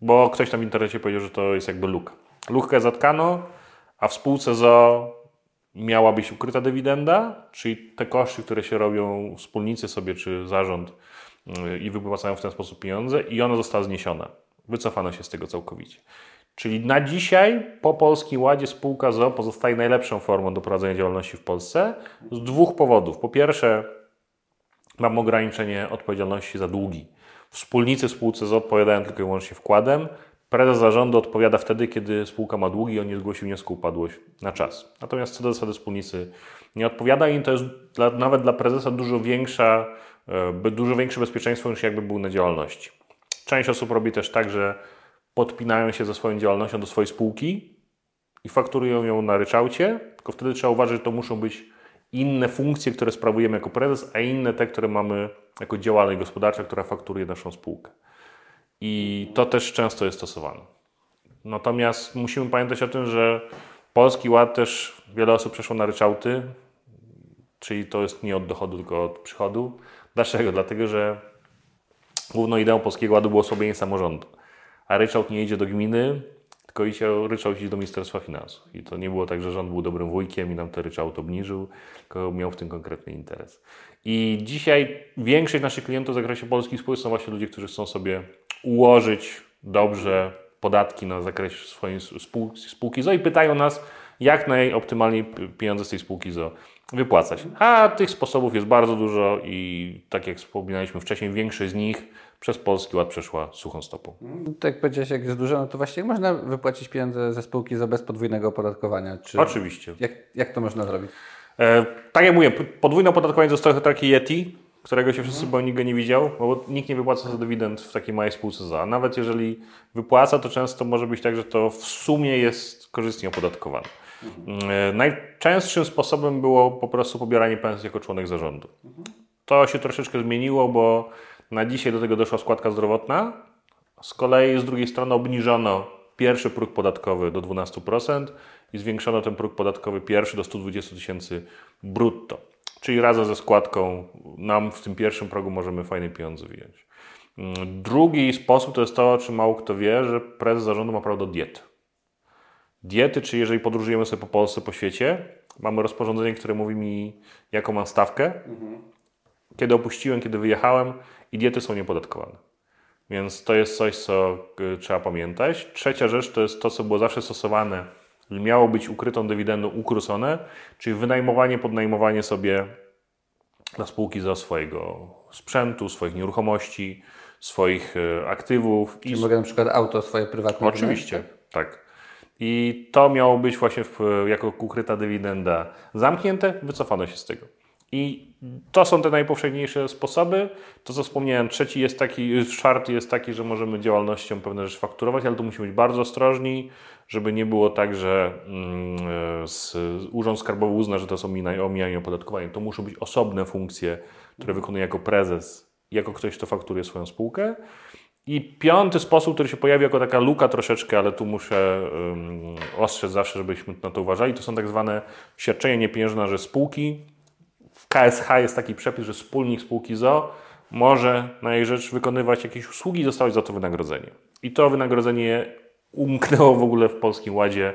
Bo ktoś tam w internecie powiedział, że to jest jakby luka. Lukę zatkano, a w spółce ZO miała być ukryta dywidenda, czyli te koszty, które się robią wspólnicy sobie czy zarząd y, i wypłacają w ten sposób pieniądze i ona została zniesiona. Wycofano się z tego całkowicie. Czyli na dzisiaj po Polskim Ładzie spółka ZO pozostaje najlepszą formą do prowadzenia działalności w Polsce z dwóch powodów. Po pierwsze, mam ograniczenie odpowiedzialności za długi. Wspólnicy spółce ZO odpowiadają tylko i wyłącznie wkładem. Prezes zarządu odpowiada wtedy, kiedy spółka ma długi on nie zgłosił wniosku upadłość na czas. Natomiast co do zasady wspólnicy nie odpowiada i to jest dla, nawet dla prezesa dużo większa, e, dużo większe bezpieczeństwo niż jakby był na działalności. Część osób robi też tak, że podpinają się ze swoją działalnością do swojej spółki i fakturują ją na ryczałcie, tylko wtedy trzeba uważać, że to muszą być inne funkcje, które sprawujemy jako prezes, a inne te, które mamy jako działalność gospodarcza, która fakturuje naszą spółkę. I to też często jest stosowane. Natomiast musimy pamiętać o tym, że Polski Ład też wiele osób przeszło na ryczałty, czyli to jest nie od dochodu, tylko od przychodu. Dlaczego? Dlatego, że główną ideą Polskiego Ładu było osłabienie samorządu. A ryczałt nie idzie do gminy, tylko idzie, ryczałt idzie do Ministerstwa Finansów. I to nie było tak, że rząd był dobrym wujkiem i nam ten ryczałt obniżył, tylko miał w tym konkretny interes. I dzisiaj większość naszych klientów w zakresie polskich spółek są właśnie ludzie, którzy chcą sobie ułożyć dobrze podatki na zakresie swojej spółki ZO i pytają nas, jak najoptymalniej pieniądze z tej spółki ZO wypłacać. A tych sposobów jest bardzo dużo i tak jak wspominaliśmy wcześniej, większość z nich przez Polski Ład przeszła suchą stopą. Tak jak powiedziałeś, jak jest dużo, no to właśnie można wypłacić pieniądze ze spółki ZO bez podwójnego opodatkowania. Czy Oczywiście. Jak, jak to można zrobić? E, tak jak mówię, podwójne opodatkowanie to trochę taki Yeti, którego się wszyscy boją, nikt go nie widział, bo nikt nie wypłaca za dywidend w takiej małej spółce za. Nawet jeżeli wypłaca, to często może być tak, że to w sumie jest korzystnie opodatkowane. Mhm. Najczęstszym sposobem było po prostu pobieranie pensji jako członek zarządu. To się troszeczkę zmieniło, bo na dzisiaj do tego doszła składka zdrowotna. Z kolei z drugiej strony obniżono pierwszy próg podatkowy do 12% i zwiększono ten próg podatkowy pierwszy do 120 tysięcy brutto. Czyli razem ze składką nam w tym pierwszym progu możemy fajne pieniądze wyjąć. Mm, drugi sposób to jest to, o czym mało kto wie, że prezes zarządu ma prawo do diety. Diety, czy jeżeli podróżujemy sobie po Polsce, po świecie, mamy rozporządzenie, które mówi mi, jaką mam stawkę, mhm. kiedy opuściłem, kiedy wyjechałem i diety są niepodatkowane. Więc to jest coś, co y, trzeba pamiętać. Trzecia rzecz to jest to, co było zawsze stosowane miało być ukrytą dywidendą ukrócone, czyli wynajmowanie, podnajmowanie sobie na spółki za swojego sprzętu, swoich nieruchomości, swoich e, aktywów. Czyli I mogę na przykład auto swoje prywatne Oczywiście, tak. I to miało być właśnie w, jako ukryta dywidenda zamknięte, wycofano się z tego. I to są te najpowszechniejsze sposoby. To, co wspomniałem, trzeci jest taki, czwarty jest taki, że możemy działalnością pewne rzeczy fakturować, ale tu musimy być bardzo ostrożni, żeby nie było tak, że mm, z, Urząd Skarbowy uzna, że to są omijanie opodatkowania. To muszą być osobne funkcje, które wykonuje jako prezes, jako ktoś, kto fakturuje swoją spółkę. I piąty sposób, który się pojawi jako taka luka troszeczkę, ale tu muszę ostrzec zawsze, żebyśmy na to uważali, to są tak zwane świadczenia niepieniężne na rzecz spółki. KSH jest taki przepis, że wspólnik spółki ZO może na jej rzecz wykonywać jakieś usługi i dostawać za to wynagrodzenie. I to wynagrodzenie umknęło w ogóle w Polskim Ładzie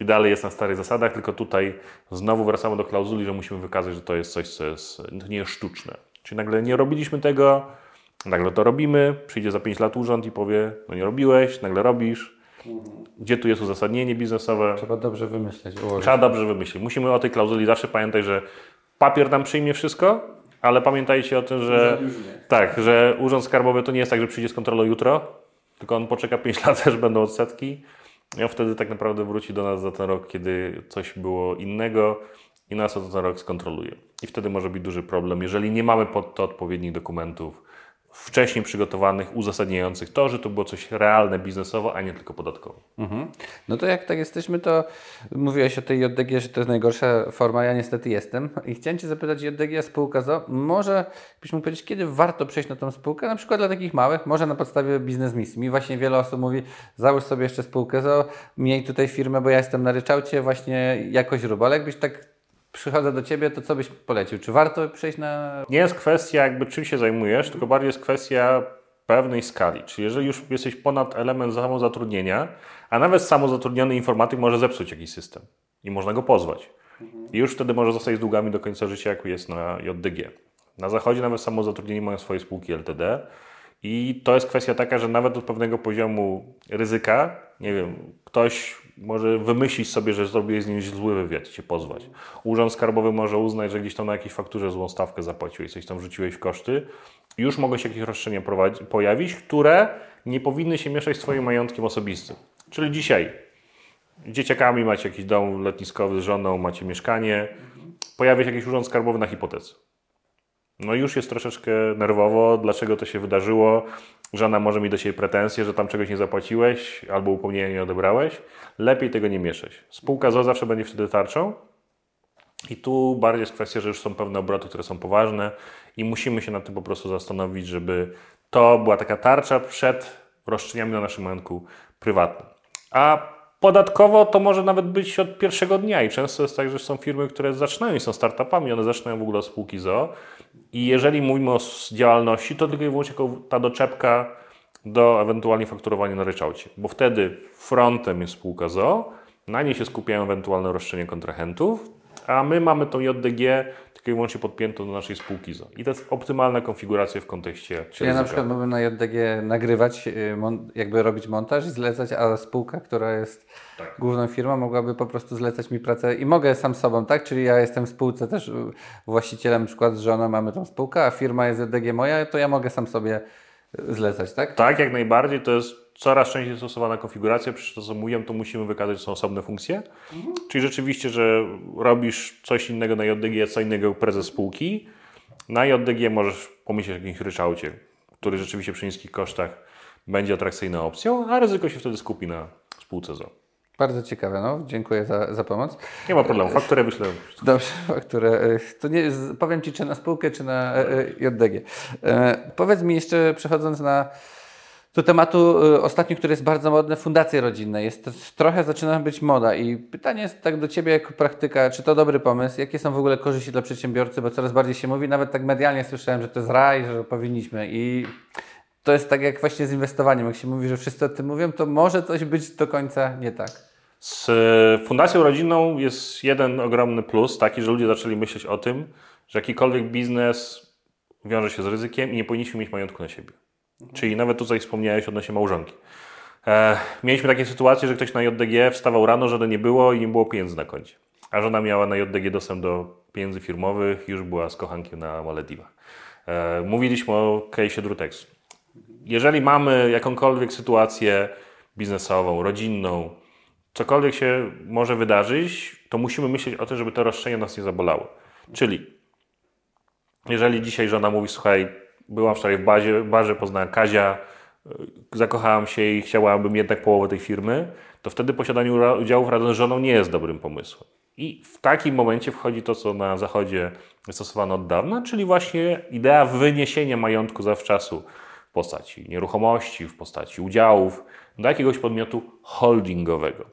i dalej jest na starych zasadach, tylko tutaj znowu wracamy do klauzuli, że musimy wykazać, że to jest coś, co jest, nie jest sztuczne. Czyli nagle nie robiliśmy tego, nagle to robimy, przyjdzie za 5 lat urząd i powie, no nie robiłeś, nagle robisz. Gdzie tu jest uzasadnienie biznesowe? Trzeba dobrze wymyśleć. Ułożyć. Trzeba dobrze wymyślić. Musimy o tej klauzuli zawsze pamiętać, że papier nam przyjmie wszystko, ale pamiętajcie o tym, że tak, że Urząd Skarbowy to nie jest tak, że przyjdzie z kontrolą jutro, tylko on poczeka 5 lat, aż będą odsetki. I on wtedy tak naprawdę wróci do nas za ten rok, kiedy coś było innego i nas o ten rok skontroluje. I wtedy może być duży problem, jeżeli nie mamy pod to odpowiednich dokumentów, wcześniej przygotowanych, uzasadniających to, że to było coś realne biznesowo, a nie tylko podatkowo. Mhm. No to jak tak jesteśmy, to mówiłeś o tej JDG, że to jest najgorsza forma, ja niestety jestem. I chciałem Cię zapytać, JDG, spółka ZO, może byś mógł powiedzieć, kiedy warto przejść na tą spółkę, na przykład dla takich małych, może na podstawie biznes misji. Mi właśnie wiele osób mówi, załóż sobie jeszcze spółkę ZO, miej tutaj firmę, bo ja jestem na ryczałcie, właśnie jakoś rób, ale jakbyś tak przychodzę do Ciebie, to co byś polecił? Czy warto przejść na... Nie jest kwestia jakby czym się zajmujesz, tylko bardziej jest kwestia pewnej skali. Czyli jeżeli już jesteś ponad element samozatrudnienia, a nawet samozatrudniony informatyk może zepsuć jakiś system i można go pozwać. I już wtedy może zostać z długami do końca życia, jak jest na JDG. Na zachodzie nawet samozatrudnieni mają swoje spółki LTD I to jest kwestia taka, że nawet od pewnego poziomu ryzyka, nie wiem, ktoś może wymyślić sobie, że zrobiłeś z nim zły wywiad i cię pozwać. Urząd Skarbowy może uznać, że gdzieś tam na jakiejś fakturze złą stawkę zapłaciłeś, coś tam wrzuciłeś w koszty. Już mogą się jakieś roszczenia pojawić, które nie powinny się mieszać z Twoim majątkiem osobistym. Czyli dzisiaj dzieciakami macie jakiś dom letniskowy z żoną, macie mieszkanie, pojawia się jakiś urząd skarbowy na hipotece. No już jest troszeczkę nerwowo, dlaczego to się wydarzyło. Żona może mi do siebie pretensje, że tam czegoś nie zapłaciłeś albo upomnienia nie odebrałeś. Lepiej tego nie mieszać. Spółka ZO zawsze będzie wtedy tarczą. I tu bardziej jest kwestia, że już są pewne obroty, które są poważne i musimy się nad tym po prostu zastanowić, żeby to była taka tarcza przed roszczeniami na naszym majątku prywatnym. A Podatkowo to może nawet być od pierwszego dnia i często jest tak, że są firmy, które zaczynają i są startupami, one zaczynają w ogóle od spółki ZO i jeżeli mówimy o działalności, to tylko i wyłącznie ta doczepka do ewentualnie fakturowania na ryczałcie, bo wtedy frontem jest spółka ZO, na niej się skupiają ewentualne roszczenia kontrahentów, a my mamy tą JDG tylko i wyłącznie podpiętą do naszej spółki ZO. I to jest optymalna konfiguracja w kontekście Czyli ja na przykład mógłbym na JDG nagrywać, y, jakby robić montaż i zlecać, a spółka, która jest tak. główną firmą, mogłaby po prostu zlecać mi pracę i mogę sam sobą, tak? Czyli ja jestem w spółce też y, właścicielem, na przykład z żoną mamy tą spółkę, a firma jest JDG moja, to ja mogę sam sobie zlecać, tak? Tak, jak najbardziej. To jest coraz częściej stosowana konfiguracja. Przecież to, co mówiłem, to musimy wykazać, że są osobne funkcje. Mhm. Czyli rzeczywiście, że robisz coś innego na JDG, co innego prezes spółki. Na JDG możesz pomyśleć o jakimś ryczałcie, który rzeczywiście przy niskich kosztach będzie atrakcyjną opcją, a ryzyko się wtedy skupi na spółce ZO. Bardzo ciekawe, no. Dziękuję za, za pomoc. Nie ma problemu, fakturę wyślę. Dobrze, fakturę. E, to nie, powiem Ci, czy na spółkę, czy na e, e, JDG. Powiedz mi jeszcze, przechodząc na do tematu ostatni, który jest bardzo modny, fundacje rodzinne. Jest trochę zaczyna być moda i pytanie jest tak do Ciebie jako praktyka, czy to dobry pomysł? Jakie są w ogóle korzyści dla przedsiębiorcy? Bo coraz bardziej się mówi, nawet tak medialnie słyszałem, że to jest raj, że powinniśmy i to jest tak jak właśnie z inwestowaniem. Jak się mówi, że wszyscy o tym mówią, to może coś być do końca nie tak. Z Fundacją Rodzinną jest jeden ogromny plus, taki, że ludzie zaczęli myśleć o tym, że jakikolwiek biznes wiąże się z ryzykiem i nie powinniśmy mieć majątku na siebie. Mhm. Czyli nawet tutaj wspomniałeś odnośnie małżonki. E, mieliśmy takie sytuacje, że ktoś na JDG wstawał rano, żony nie było i nie było pieniędzy na koncie. A żona miała na JDG dostęp do pieniędzy firmowych już była z kochankiem na Malediwach. E, mówiliśmy o case'ie Drutex. Jeżeli mamy jakąkolwiek sytuację biznesową, rodzinną, cokolwiek się może wydarzyć, to musimy myśleć o tym, żeby te roszczenia nas nie zabolały. Czyli jeżeli dzisiaj żona mówi, słuchaj, byłam wczoraj w bazie, barze, poznałem Kazia, y, zakochałam się i chciałabym jednak połowę tej firmy, to wtedy posiadanie udziałów razem z żoną nie jest dobrym pomysłem. I w takim momencie wchodzi to, co na Zachodzie jest stosowane od dawna, czyli właśnie idea wyniesienia majątku zawczasu w postaci nieruchomości, w postaci udziałów do jakiegoś podmiotu holdingowego.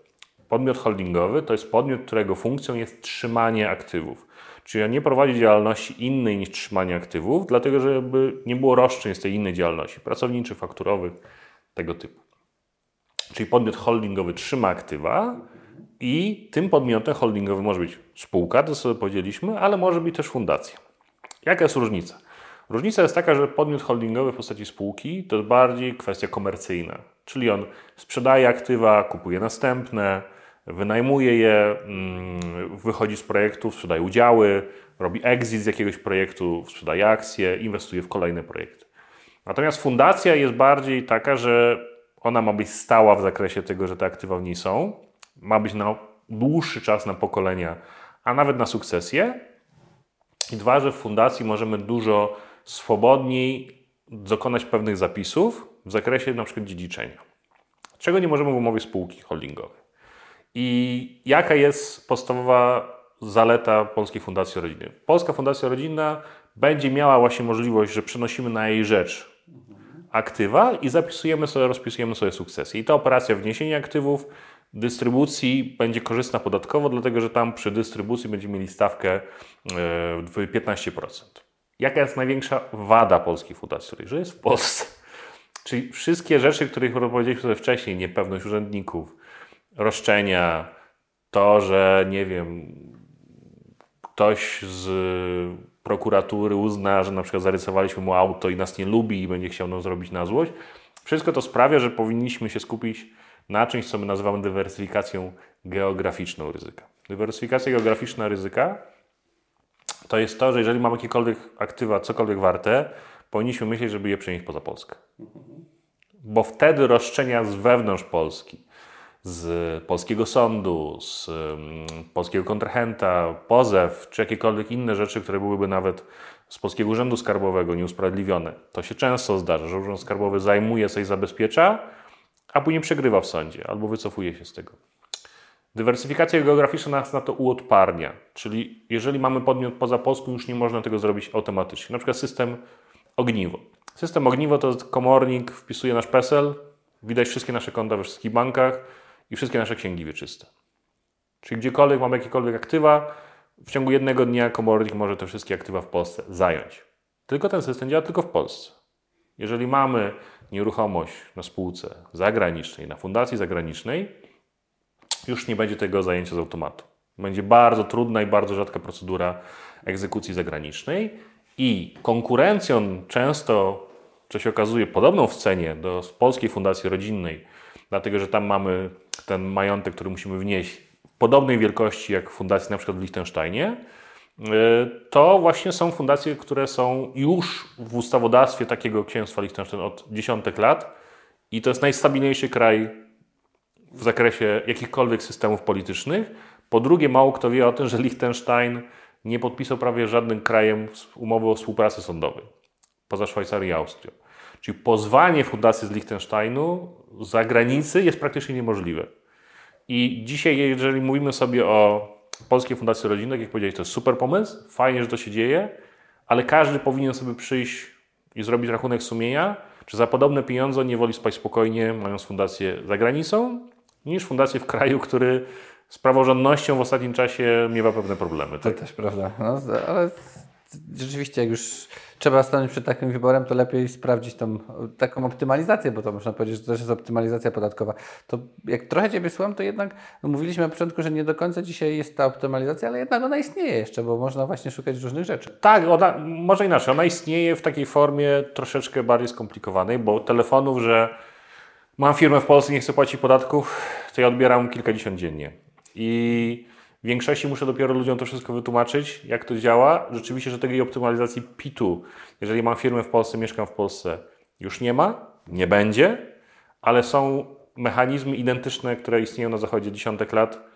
Podmiot holdingowy to jest podmiot, którego funkcją jest trzymanie aktywów. Czyli nie prowadzi działalności innej niż trzymanie aktywów, dlatego żeby nie było roszczeń z tej innej działalności, pracowniczych, fakturowych, tego typu. Czyli podmiot holdingowy trzyma aktywa i tym podmiotem holdingowym może być spółka, to sobie powiedzieliśmy, ale może być też fundacja. Jaka jest różnica? Różnica jest taka, że podmiot holdingowy w postaci spółki to bardziej kwestia komercyjna, czyli on sprzedaje aktywa, kupuje następne, wynajmuje je, mm, wychodzi z projektu, sprzedaje udziały, robi exit z jakiegoś projektu, sprzedaje akcje, inwestuje w kolejne projekty. Natomiast fundacja jest bardziej taka, że ona ma być stała w zakresie tego, że te aktywa w niej są, ma być na dłuższy czas, na pokolenia, a nawet na sukcesję. I dwa, że w fundacji możemy dużo swobodniej dokonać pewnych zapisów w zakresie np. dziedziczenia. Czego nie możemy w umowie spółki holdingowej. I jaka jest podstawowa zaleta Polskiej Fundacji Rodzinnej? Polska Fundacja Rodzinna będzie miała właśnie możliwość, że przenosimy na jej rzecz aktywa i zapisujemy sobie, rozpisujemy sobie sukcesję. I ta operacja wniesienia aktywów, dystrybucji będzie korzystna podatkowo, dlatego że tam przy dystrybucji będziemy mieli stawkę 15%. E, Jaka jest największa wada Polskiej Fundacji? Że jest w Polsce. Czyli wszystkie rzeczy, których powiedzieliśmy sobie wcześniej, niepewność urzędników, roszczenia, to, że nie wiem, ktoś z prokuratury uzna, że na przykład zarysowaliśmy mu auto i nas nie lubi i będzie chciał nam zrobić na złość. Wszystko to sprawia, że powinniśmy się skupić na czymś, co my nazywamy dywersyfikacją geograficzną ryzyka. Dywersyfikacja geograficzna ryzyka to jest to, że jeżeli mamy jakiekolwiek aktywa, cokolwiek warte, powinniśmy myśleć, żeby je przenieść poza Polskę. Bo wtedy roszczenia z wewnątrz Polski, z polskiego sądu, z um, polskiego kontrahenta, pozew, czy jakiekolwiek inne rzeczy, które byłyby nawet z Polskiego Urzędu Skarbowego nieusprawiedliwione. To się często zdarza, że Urząd Skarbowy zajmuje sobie, zabezpiecza, a później przegrywa w sądzie albo wycofuje się z tego. Dywersyfikacja geograficzna nas na to uodparnia, czyli jeżeli mamy podmiot poza Polską, już nie można tego zrobić automatycznie. Na przykład system ogniwo. System ogniwo to komornik wpisuje nasz PESEL, widać wszystkie nasze konta we wszystkich bankach i wszystkie nasze księgi wieczyste. Czyli gdziekolwiek mamy jakiekolwiek aktywa, w ciągu jednego dnia komornik może te wszystkie aktywa w Polsce zająć. Tylko ten system działa tylko w Polsce. Jeżeli mamy nieruchomość na spółce zagranicznej, na fundacji zagranicznej, już nie będzie tego zajęcia z automatu. Będzie bardzo trudna i bardzo rzadka procedura egzekucji zagranicznej i konkurencją często, co się okazuje, podobną w cenie do polskiej fundacji rodzinnej, dlatego że tam mamy ten majątek, który musimy wnieść w podobnej wielkości jak fundacji na przykład w Liechtensteinie, y, to właśnie są fundacje, które są już w ustawodawstwie takiego księstwa Liechtenstein od dziesiątek lat i to jest najstabilniejszy kraj w zakresie jakichkolwiek systemów politycznych. Po drugie, mało kto wie o tym, że Liechtenstein nie podpisał prawie żadnym krajem umowy o współpracy sądowej, poza Szwajcarią i Austrią. Czyli pozwanie fundacji z Liechtensteinu z zagranicy jest praktycznie niemożliwe. I dzisiaj, jeżeli mówimy sobie o Polskiej Fundacji Rodzinnej, jak powiedziałeś, to jest super pomysł, fajnie, że to się dzieje, ale każdy powinien sobie przyjść i zrobić rachunek sumienia, czy za podobne pieniądze nie woli spać spokojnie, mając fundację za granicą, niż fundację w kraju, który z praworządnością w ostatnim czasie miewa pewne problemy. To tak? też prawda. No, ale rzeczywiście, jak już trzeba stanąć przed takim wyborem, to lepiej sprawdzić tą taką optymalizację, bo to można powiedzieć, że to też jest optymalizacja podatkowa. To jak trochę Ciebie słucham, to jednak no mówiliśmy na początku, że nie do końca dzisiaj jest ta optymalizacja, ale jednak ona istnieje jeszcze, bo można właśnie szukać różnych rzeczy. Tak, ona, może inaczej, ona istnieje w takiej formie troszeczkę bardziej skomplikowanej, bo telefonów, że mam firmę w Polsce, nie chcę płacić podatków, to ja odbieram kilkadziesiąt dziennie. I w większości muszę dopiero ludziom to wszystko wytłumaczyć, jak to działa. Rzeczywiście, że tej optymalizacji PIT-u, jeżeli mam firmę w Polsce, mieszkam w Polsce, już nie ma, nie będzie, ale są mechanizmy identyczne, które istnieją na zachodzie dziesiątek lat,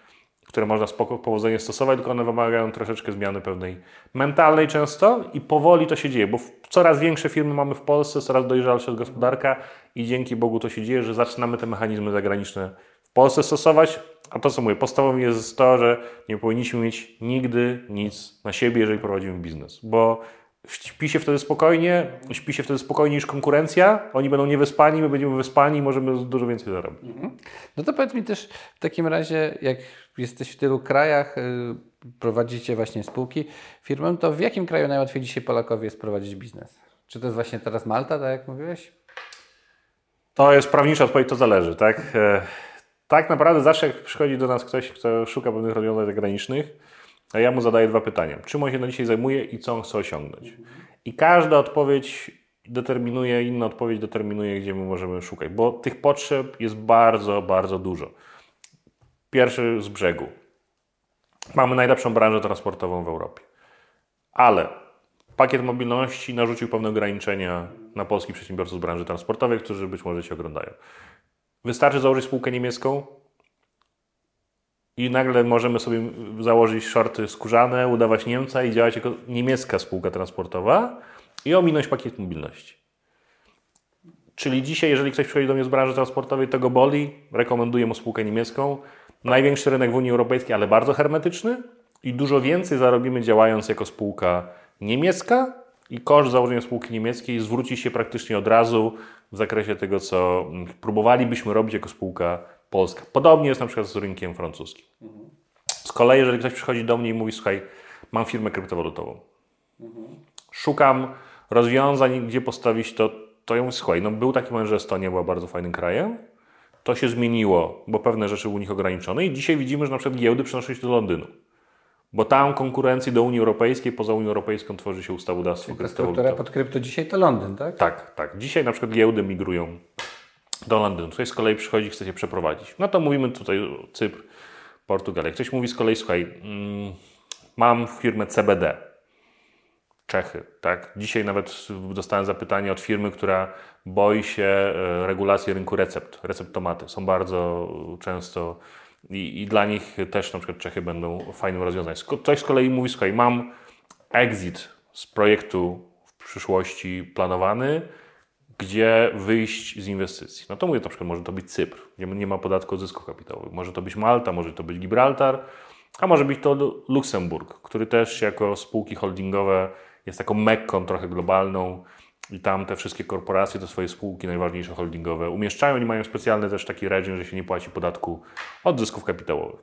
które można spoko, powodzenie stosować, tylko one wymagają troszeczkę zmiany pewnej mentalnej często i powoli to się dzieje, bo coraz większe firmy mamy w Polsce, coraz dojrzalsza jest gospodarka i dzięki Bogu to się dzieje, że zaczynamy te mechanizmy zagraniczne Polsce stosować, a to co mówię, podstawowym jest to, że nie powinniśmy mieć nigdy nic na siebie, jeżeli prowadzimy biznes, bo śpi się wtedy spokojnie, śpi się wtedy spokojniej niż konkurencja, oni będą niewyspani, my będziemy wyspani i możemy dużo więcej zarobić. Mhm. No to powiedz mi też w takim razie, jak jesteś w tylu krajach, y, prowadzicie właśnie spółki, firmę, to w jakim kraju najłatwiej dzisiaj Polakowi jest prowadzić biznes? Czy to jest właśnie teraz Malta, tak jak mówiłeś? To jest prawnicza odpowiedź, to zależy, tak? Tak naprawdę zawsze jak przychodzi do nas ktoś, kto szuka pewnych rozwiązań zagranicznych, a ja mu zadaję dwa pytania. Czym on się na dzisiaj zajmuje i co on chce osiągnąć? I każda odpowiedź determinuje, inna odpowiedź determinuje, gdzie my możemy szukać, bo tych potrzeb jest bardzo, bardzo dużo. Pierwszy z brzegu. Mamy najlepszą branżę transportową w Europie. Ale pakiet mobilności narzucił pewne ograniczenia na polskich przedsiębiorców z branży transportowej, którzy być może się oglądają. Wystarczy założyć spółkę niemiecką i nagle możemy sobie założyć shorty skórzane, udawać Niemca i działać jako niemiecka spółka transportowa i ominąć pakiet mobilności. Czyli dzisiaj, jeżeli ktoś przychodzi do mnie z branży transportowej, to go boli, rekomenduję mu spółkę niemiecką. Największy rynek w Unii Europejskiej, ale bardzo hermetyczny i dużo więcej zarobimy działając jako spółka niemiecka i koszt założenia spółki niemieckiej zwróci się praktycznie od razu w zakresie tego, co próbowalibyśmy robić jako spółka polska. Podobnie jest na przykład z rynkiem francuskim. Z kolei, jeżeli ktoś przychodzi do mnie i mówi, słuchaj, mam firmę kryptowalutową, szukam rozwiązań, gdzie postawić to, to mówię, słuchaj, no był taki moment, że Estonia była bardzo fajnym krajem, to się zmieniło, bo pewne rzeczy u nich ograniczone i dzisiaj widzimy, że na przykład giełdy przenoszą się do Londynu. Bo tam konkurencji do Unii Europejskiej, poza Unią Europejską tworzy się ustawodawstwo kryptowalutowe. pod krypto dzisiaj to Londyn, tak? Tak, tak. Dzisiaj na przykład giełdy migrują do Londynu. Ktoś z kolei przychodzi, chce się przeprowadzić. No to mówimy tutaj o Cypr, Portugalia. Ktoś mówi z kolei, słuchaj, mm, mam firmę CBD. Czechy, tak? Dzisiaj nawet dostałem zapytanie od firmy, która boi się e, regulacji rynku recept. Receptomaty są bardzo często i, i dla nich też na przykład Czechy będą fajnym rozwiązaniem. Ktoś z kolei mówi, słuchaj, mam exit z projektu w przyszłości planowany, gdzie wyjść z inwestycji. No to mówię, na przykład może to być Cypr, gdzie nie ma podatku od zysków kapitałowych. Może to być Malta, może to być Gibraltar, a może być to Lu- Luksemburg, który też jako spółki holdingowe jest taką mekką trochę globalną i tam te wszystkie korporacje, te swoje spółki najważniejsze holdingowe umieszczają i mają specjalny też taki reżim, że się nie płaci podatku od zysków kapitałowych.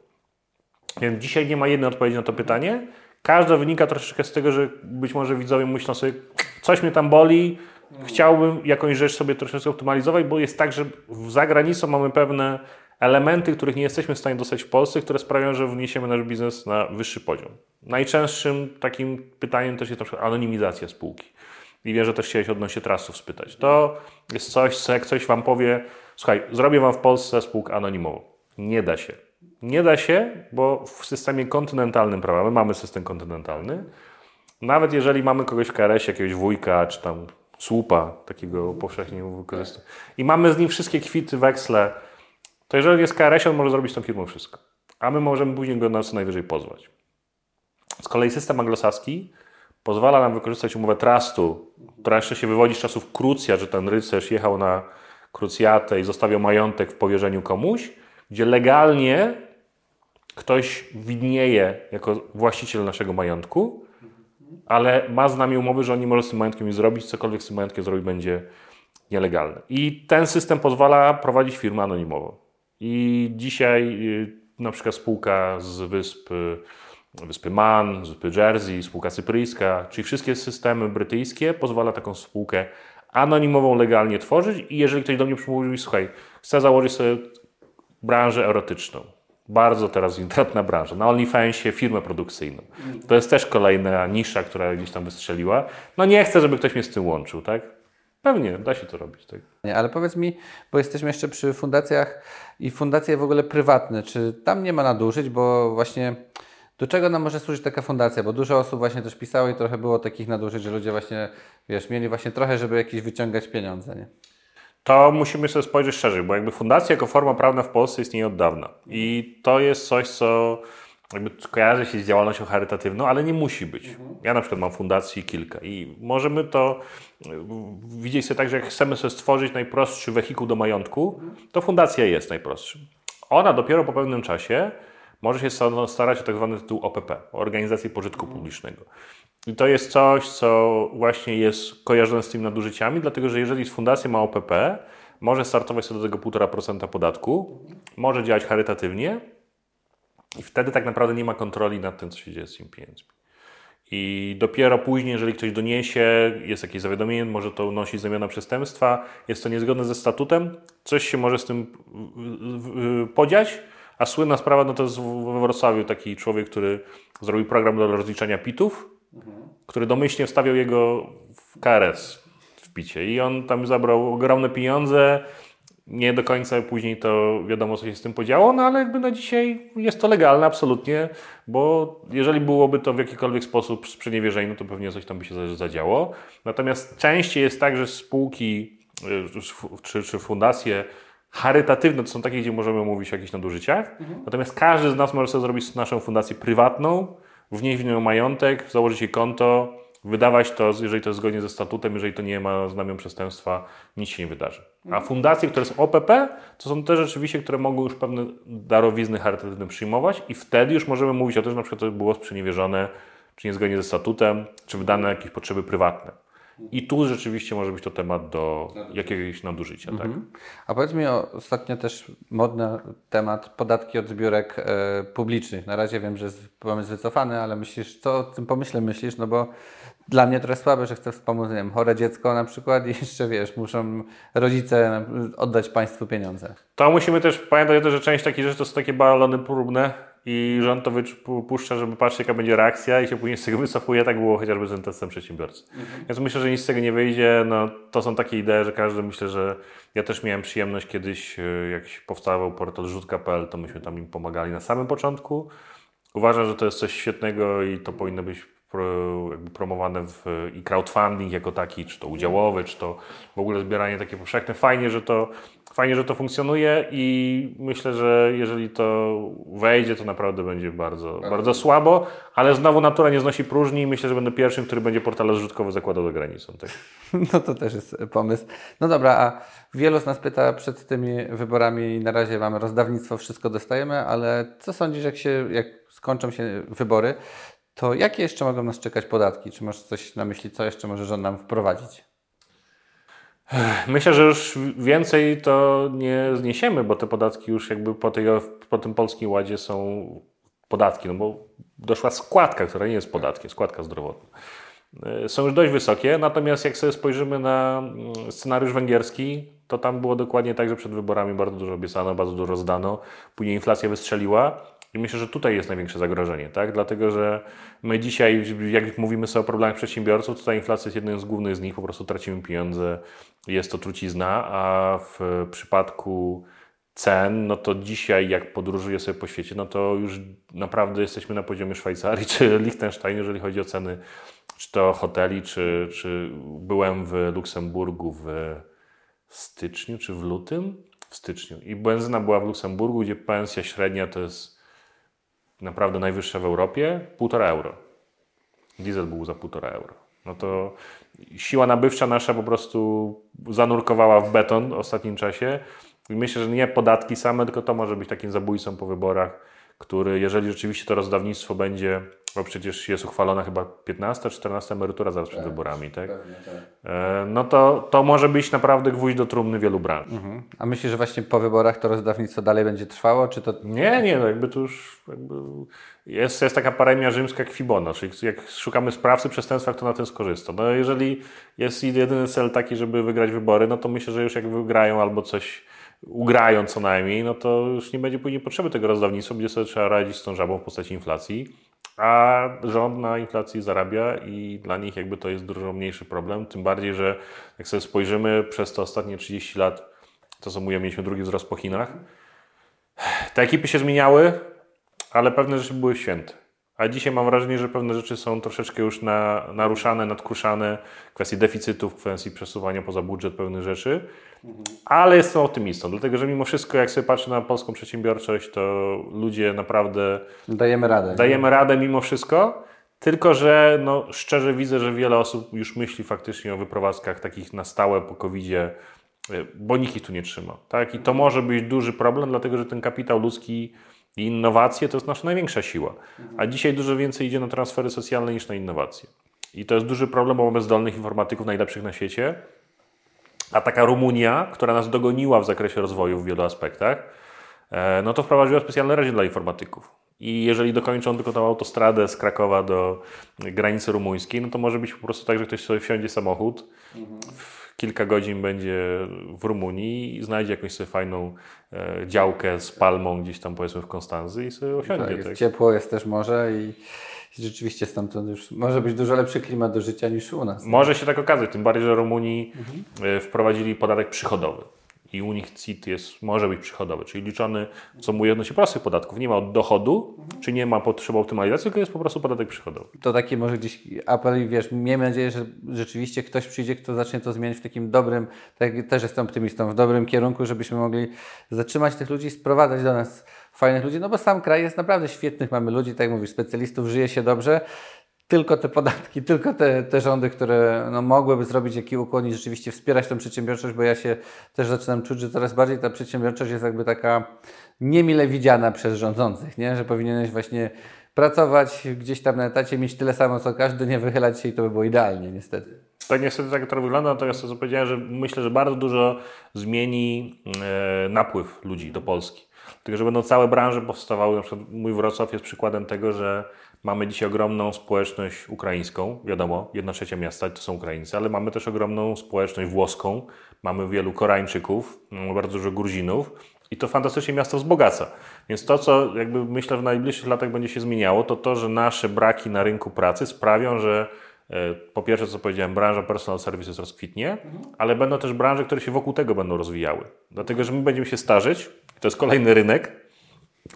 Więc dzisiaj nie ma jednej odpowiedzi na to pytanie. Każda wynika troszeczkę z tego, że być może widzowie myślą sobie, coś mnie tam boli, chciałbym jakąś rzecz sobie troszeczkę optymalizować, bo jest tak, że w zagranicą mamy pewne elementy, których nie jesteśmy w stanie dostać w Polsce, które sprawiają, że wniesiemy nasz biznes na wyższy poziom. Najczęstszym takim pytaniem też jest na przykład anonimizacja spółki. I wiem, że też chciałeś odnośnie trustów spytać. To jest coś, co jak ktoś Wam powie, słuchaj, zrobię Wam w Polsce spółkę anonimową. Nie da się. Nie da się, bo w systemie kontynentalnym prawa, my mamy system kontynentalny, nawet jeżeli mamy kogoś w KRS, jakiegoś wujka, czy tam słupa, takiego powszechnie wykorzystują, i mamy z nim wszystkie kwity, weksle, to jeżeli jest KRS, on może zrobić tą firmą wszystko. A my możemy później go na co najwyżej pozwać. Z kolei system anglosaski pozwala nam wykorzystać umowę trustu, która jeszcze się wywodzi z czasów krucja, że ten rycerz jechał na krucjatę i zostawiał majątek w powierzeniu komuś, gdzie legalnie ktoś widnieje jako właściciel naszego majątku, ale ma z nami umowy, że on nie może z tym majątkiem nic zrobić, cokolwiek z tym majątkiem zrobić będzie nielegalne. I ten system pozwala prowadzić firmę anonimową. I dzisiaj y, na przykład spółka z wysp, y, wyspy Man, wyspy Jersey, spółka cypryjska, czyli wszystkie systemy brytyjskie pozwala taką spółkę anonimową legalnie tworzyć i jeżeli ktoś do mnie przemówi, mówi, słuchaj, chcę założyć sobie branżę erotyczną. Bardzo teraz internetna branża. Na OnlyFansie firmę produkcyjną. To jest też kolejna nisza, która gdzieś tam wystrzeliła. No nie chcę, żeby ktoś mnie z tym łączył, tak? Pewnie, da się to robić, tak? Nie, ale powiedz mi, bo jesteśmy jeszcze przy fundacjach i fundacje w ogóle prywatne, czy tam nie ma nadużyć, bo właśnie do czego nam może służyć taka fundacja? Bo dużo osób właśnie też pisało i trochę było takich nadużyć, że ludzie właśnie, wiesz, mieli właśnie trochę, żeby jakieś wyciągać pieniądze, nie? To musimy sobie spojrzeć szerzej, bo jakby fundacja jako forma prawna w Polsce istnieje od dawna. I to jest coś, co jakby kojarzy się z działalnością charytatywną, ale nie musi być. Ja na przykład mam fundacji kilka i możemy to widzieć sobie tak, że jak chcemy sobie stworzyć najprostszy wehikuł do majątku, to fundacja jest najprostszym. Ona dopiero po pewnym czasie może się sta- starać o tak zwany tytuł OPP, o Organizację Pożytku Publicznego. I to jest coś, co właśnie jest kojarzone z tymi nadużyciami, dlatego że jeżeli fundacja ma OPP, może startować sobie do tego 1,5% podatku, może działać charytatywnie i wtedy tak naprawdę nie ma kontroli nad tym, co się dzieje z tymi pieniędzmi. I dopiero później, jeżeli ktoś doniesie, jest jakieś zawiadomienie, może to nosić znamiona przestępstwa, jest to niezgodne ze statutem, coś się może z tym podziać, a słynna sprawa, no to jest we Wrocławiu taki człowiek, który zrobił program do rozliczania pitów, który domyślnie wstawiał jego w KRS w picie i on tam zabrał ogromne pieniądze, nie do końca później to wiadomo, co się z tym podziało, no ale jakby na dzisiaj jest to legalne absolutnie, bo jeżeli byłoby to w jakikolwiek sposób sprzeniewierzenie, no to pewnie coś tam by się za- zadziało. Natomiast częściej jest tak, że spółki y, czy, czy fundacje charytatywne to są takie, gdzie możemy mówić o jakichś nadużyciach, natomiast każdy z nas może sobie zrobić naszą fundację prywatną, wnieść w nią majątek, założyć jej konto, wydawać to, jeżeli to jest zgodnie ze statutem, jeżeli to nie ma znamion przestępstwa, nic się nie wydarzy. A fundacje, które są OPP, to są te rzeczywiście, które mogą już pewne darowizny charytatywne przyjmować i wtedy już możemy mówić o tym, że na przykład to było sprzeniewierzone, czy niezgodnie ze statutem, czy wydane na jakieś potrzeby prywatne. I tu rzeczywiście może być to temat do jakiegoś nadużycia. Tak? A powiedz mi o, ostatnio też modny temat podatki od zbiórek e, publicznych. Na razie wiem, że jest pomysł wycofany, ale myślisz, co o tym pomyśle myślisz? No bo dla mnie trochę słabe, że chcę wspomóc, nie wiem, chore dziecko na przykład i jeszcze wiesz, muszą rodzice oddać państwu pieniądze. To musimy też pamiętać o tym, że część takich rzeczy to są takie balony próbne i rząd to wypuszcza, żeby patrzeć jaka będzie reakcja i się później z tego wycofuje. Tak było chociażby z tym testem przedsiębiorcy. Mhm. Więc myślę, że nic z tego nie wyjdzie. No, to są takie idee, że każdy myślę, że ja też miałem przyjemność kiedyś, e, jak powstawał portal rzutka.pl, to myśmy tam im pomagali na samym początku. Uważam, że to jest coś świetnego i to powinno być promowane w, i crowdfunding jako taki, czy to udziałowy, czy to w ogóle zbieranie takie powszechne. Fajnie, że to, fajnie, że to funkcjonuje i myślę, że jeżeli to wejdzie, to naprawdę będzie bardzo, bardzo słabo, ale znowu natura nie znosi próżni i myślę, że będę pierwszym, który będzie portale zrzutkowe zakładał do granicą. Tak? No to też jest pomysł. No dobra, a wielu z nas pyta przed tymi wyborami, na razie mamy rozdawnictwo, wszystko dostajemy, ale co sądzisz, jak się, jak skończą się wybory, to jakie jeszcze mogą nas czekać podatki? Czy masz coś na myśli, co jeszcze może rząd nam wprowadzić? Myślę, że już więcej to nie zniesiemy, bo te podatki już jakby po, tej, po tym polskim ładzie są podatki, no bo doszła składka, która nie jest podatkiem, składka zdrowotna. E, są już dość wysokie, natomiast jak sobie spojrzymy na mm, scenariusz węgierski, to tam było dokładnie tak, że przed wyborami bardzo dużo obiecano, bardzo dużo rozdano, później inflacja wystrzeliła i myślę, że tutaj jest największe zagrożenie, tak? Dlatego, że my dzisiaj, jak mówimy sobie o problemach przedsiębiorców, to ta inflacja jest jednym z głównych z nich, po prostu tracimy pieniądze, jest to trucizna, a w przypadku cen, no to dzisiaj jak podróżuję sobie po świecie, no to już naprawdę jesteśmy na poziomie Szwajcarii czy Liechtenstein, jeżeli chodzi o ceny, czy to hoteli, czy, czy byłem w Luksemburgu w styczniu, czy w lutym? W styczniu. I benzyna była w Luksemburgu, gdzie pensja średnia to jest naprawdę najwyższa w Europie, 1,5 euro. Diesel był za 1,5 euro. No to siła nabywcza nasza po prostu zanurkowała w beton w ostatnim czasie. I myślę, że nie podatki same, tylko to może być takim zabójcą po wyborach, który, jeżeli rzeczywiście to rozdawnictwo będzie bo przecież jest uchwalona chyba 15, 14 emerytura zaraz przed tak, wyborami, tak? Pewnie, tak. E, no to, to może być naprawdę gwóźdź do trumny wielu branż. Mhm. A myślisz, że właśnie po wyborach to rozdawnictwo dalej będzie trwało, czy to... Nie, nie, no jakby to już jakby jest, jest taka paremia rzymska jak Fibona, czyli jak szukamy sprawcy przestępstwa, kto na tym skorzysta. No jeżeli jest jedyny cel taki, żeby wygrać wybory, no to myślę, że już jak wygrają albo coś ugrają co najmniej, no to już nie będzie później potrzeby tego rozdawnictwa, będzie sobie trzeba radzić z tą żabą w postaci inflacji a rząd na inflacji zarabia i dla nich jakby to jest dużo mniejszy problem. Tym bardziej, że jak sobie spojrzymy przez te ostatnie 30 lat, to co mówię, mieliśmy drugi wzrost po Chinach. Te ekipy się zmieniały, ale pewne rzeczy były święte. A dzisiaj mam wrażenie, że pewne rzeczy są troszeczkę już na, naruszane, nadkuszane, kwestii deficytów, kwestii przesuwania poza budżet pewnych rzeczy. Ale jestem optymistą, dlatego że mimo wszystko, jak sobie patrzę na polską przedsiębiorczość, to ludzie naprawdę. Dajemy radę. Dajemy radę mimo wszystko. Tylko, że no, szczerze widzę, że wiele osób już myśli faktycznie o wyprowadzkach takich na stałe po COVID-zie, y, bo nikt ich tu nie trzyma. Tak? I to może być duży problem, dlatego że ten kapitał ludzki i innowacje to jest nasza największa siła. A dzisiaj dużo więcej idzie na transfery socjalne niż na innowacje. I to jest duży problem, bo mamy zdolnych informatyków najlepszych na świecie, a taka Rumunia, która nas dogoniła w zakresie rozwoju w wielu aspektach, e, no to wprowadziła specjalny reżim dla informatyków. I jeżeli dokończą tylko tą autostradę z Krakowa do granicy rumuńskiej, no to może być po prostu tak, że ktoś sobie wsiądzie samochód, w kilka godzin będzie w Rumunii i znajdzie jakąś sobie fajną e, działkę z palmą gdzieś tam powiedzmy w Konstanzy i sobie osiądzie. Tak, jest tak. ciepło, jest też morze i rzeczywiście stamtąd już może być dużo lepszy klimat do życia niż u nas. Może się tak okazać, tym bardziej, że Rumunii mhm. wprowadzili podatek przychodowy. I u nich CIT jest, może być przychodowy, czyli liczony, co mówi odnośnie prostych podatków. Nie ma od dochodu, czy nie ma potrzeby optymalizacji, tylko jest po prostu podatek przychodowy. To taki może gdzieś apel, wiesz, miejmy nadzieję, że rzeczywiście ktoś przyjdzie, kto zacznie to zmieniać w takim dobrym, tak też jestem optymistą, w dobrym kierunku, żebyśmy mogli zatrzymać tych ludzi, sprowadzać do nas fajnych ludzi, no bo sam kraj jest naprawdę świetnych, mamy ludzi, tak jak mówisz, specjalistów, żyje się dobrze, tylko te podatki, tylko te, te rządy, które no, mogłyby zrobić jaki ukłon i rzeczywiście wspierać tą przedsiębiorczość, bo ja się też zaczynam czuć, że coraz bardziej ta przedsiębiorczość jest jakby taka niemile widziana przez rządzących, nie? że powinieneś właśnie pracować gdzieś tam na etacie, mieć tyle samo co każdy, nie wychylać się i to by było idealnie niestety. Tak niestety tak to wygląda, natomiast to co powiedziałem, że myślę, że bardzo dużo zmieni e, napływ ludzi do Polski. Tylko, że będą całe branże powstawały, na przykład mój Wrocław jest przykładem tego, że mamy dzisiaj ogromną społeczność ukraińską, wiadomo, jedna trzecia miasta to są Ukraińcy, ale mamy też ogromną społeczność włoską, mamy wielu Koreańczyków, bardzo dużo Gruzinów, i to fantastycznie miasto wzbogaca. Więc to, co jakby myślę, w najbliższych latach będzie się zmieniało, to to, że nasze braki na rynku pracy sprawią, że e, po pierwsze, co powiedziałem, branża personal services rozkwitnie, ale będą też branże, które się wokół tego będą rozwijały. Dlatego, że my będziemy się starzeć, to jest kolejny rynek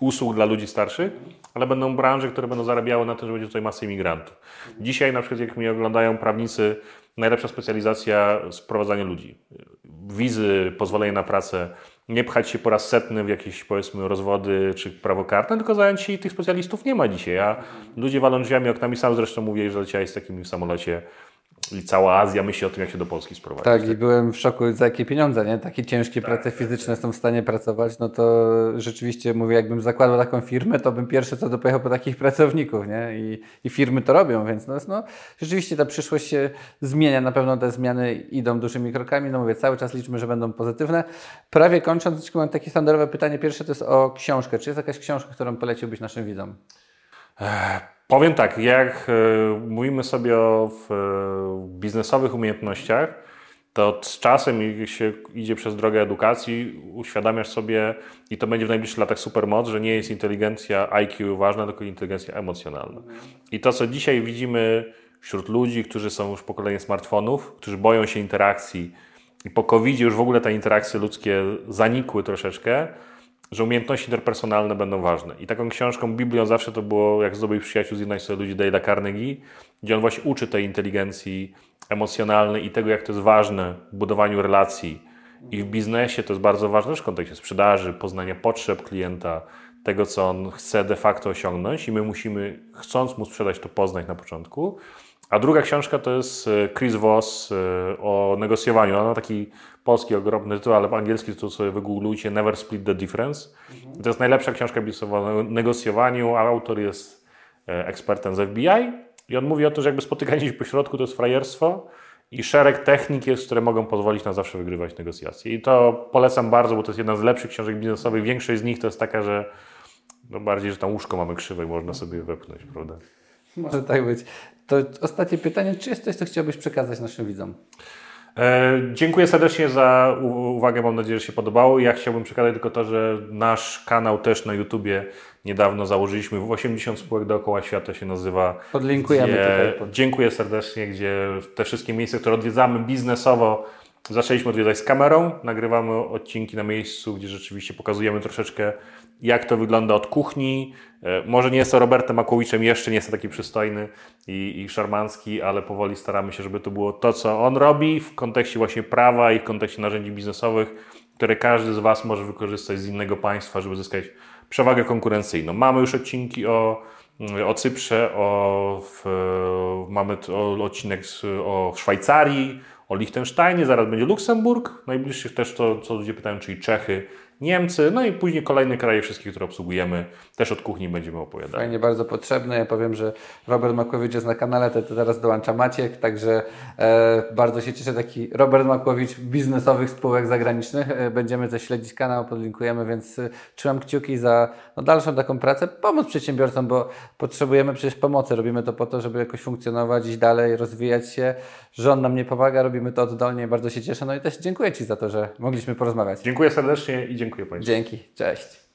usług dla ludzi starszych, ale będą branże, które będą zarabiały na tym, że będzie tutaj masa imigrantów. Dzisiaj na przykład, jak mnie oglądają prawnicy, najlepsza specjalizacja sprowadzanie ludzi. Wizy, pozwolenie na pracę, nie pchać się po raz setny w jakieś powiedzmy rozwody czy prawo karne, tylko zająć się i tych specjalistów nie ma dzisiaj. A ludzie walą drzwiami, oknami, sam zresztą mówię, że leciałeś z takimi w samolocie i cała Azja myśli o tym, jak się do Polski sprowadzić. Tak, i byłem w szoku, za jakie pieniądze, nie? Takie ciężkie prace fizyczne są w stanie pracować, no to rzeczywiście mówię, jakbym zakładał taką firmę, to bym pierwsze co to pojechał po takich pracowników, nie? I, i firmy to robią, więc no, no, rzeczywiście ta przyszłość się zmienia, na pewno te zmiany idą dużymi krokami, no mówię, cały czas liczmy, że będą pozytywne. Prawie kończąc, mam takie standardowe pytanie, pierwsze to jest o książkę. Czy jest jakaś książka, którą poleciłbyś naszym widzom? Powiem tak, jak e, mówimy sobie o e, biznesowych umiejętnościach, to z czasem, się idzie przez drogę edukacji, uświadamiasz sobie, i to będzie w najbliższych latach super moc, że nie jest inteligencja IQ ważna, tylko inteligencja emocjonalna. I to, co dzisiaj widzimy wśród ludzi, którzy są już pokolenie smartfonów, którzy boją się interakcji, i po covid już w ogóle te interakcje ludzkie zanikły troszeczkę, że umiejętności interpersonalne będą ważne. I taką książką, Biblią zawsze to było, jak zdobyć przyjaciół, zjednać sobie ludzi Dale'a Carnegie, gdzie on właśnie uczy tej inteligencji emocjonalnej i tego, jak to jest ważne w budowaniu relacji. I w biznesie to jest bardzo ważne w kontekście sprzedaży, poznania potrzeb klienta, tego, co on chce de facto osiągnąć i my musimy, chcąc mu sprzedać, to poznać na początku. A druga książka to jest e, Chris Voss e, o negocjowaniu. Ona taki polski ogromny tytuł, ale po angielski to sobie wygooglujcie Never Split the Difference. Mhm. To jest najlepsza książka biznesowa o negocjowaniu, a autor jest e, ekspertem z FBI i on mówi o tym, że jakby spotykanie się po środku to jest frajerstwo i szereg technik jest, które mogą pozwolić na zawsze wygrywać negocjacje. I to polecam bardzo, bo to jest jedna z lepszych książek biznesowych. Większość z nich to jest taka, że no bardziej, że tam łóżko mamy krzywe i można sobie wepchnąć, prawda? Może tak być. To ostatnie pytanie, czy jest coś, co chciałbyś przekazać naszym widzom? E, dziękuję serdecznie za uwagę, mam nadzieję, że się podobało. Ja chciałbym przekazać tylko to, że nasz kanał też na YouTubie niedawno założyliśmy, w 80 spółek dookoła świata się nazywa. Podlinkujemy gdzie, tutaj. Pod... Dziękuję serdecznie, gdzie te wszystkie miejsca, które odwiedzamy biznesowo, zaczęliśmy odwiedzać z kamerą, nagrywamy odcinki na miejscu, gdzie rzeczywiście pokazujemy troszeczkę jak to wygląda od kuchni. E, może nie jest to Robertem Makłowiczem, jeszcze nie jest to taki przystojny i, i ale powoli staramy się, żeby to było to, co on robi w kontekście właśnie prawa i w kontekście narzędzi biznesowych, które każdy z Was może wykorzystać z innego państwa, żeby zyskać przewagę konkurencyjną. Mamy już odcinki o, o Cyprze, o, w, mamy o, odcinek o Szwajcarii, o Liechtensteinie, zaraz będzie Luksemburg, najbliższych też to, co ludzie pytają, czyli Czechy, Niemcy, no i później kolejne kraje, wszystkie, które obsługujemy, też od kuchni będziemy opowiadać. Fajnie, bardzo potrzebne. Ja powiem, że Robert Makłowicz jest na kanale, to, teraz dołącza Maciek, także e, bardzo się cieszę. Taki Robert Makłowicz biznesowych spółek zagranicznych. E, będziemy też śledzić kanał, podlinkujemy, więc e, trzymam kciuki za no, dalszą taką pracę. Pomóc przedsiębiorcom, bo potrzebujemy przecież pomocy. Robimy to po to, żeby jakoś funkcjonować, iść dalej, rozwijać się. Rząd nam nie pomaga, robimy to oddolnie. Bardzo się cieszę. No i też dziękuję Ci za to, że mogliśmy porozmawiać. Dziękuję serdecznie i dziękuję Państwu. Dzięki, cześć.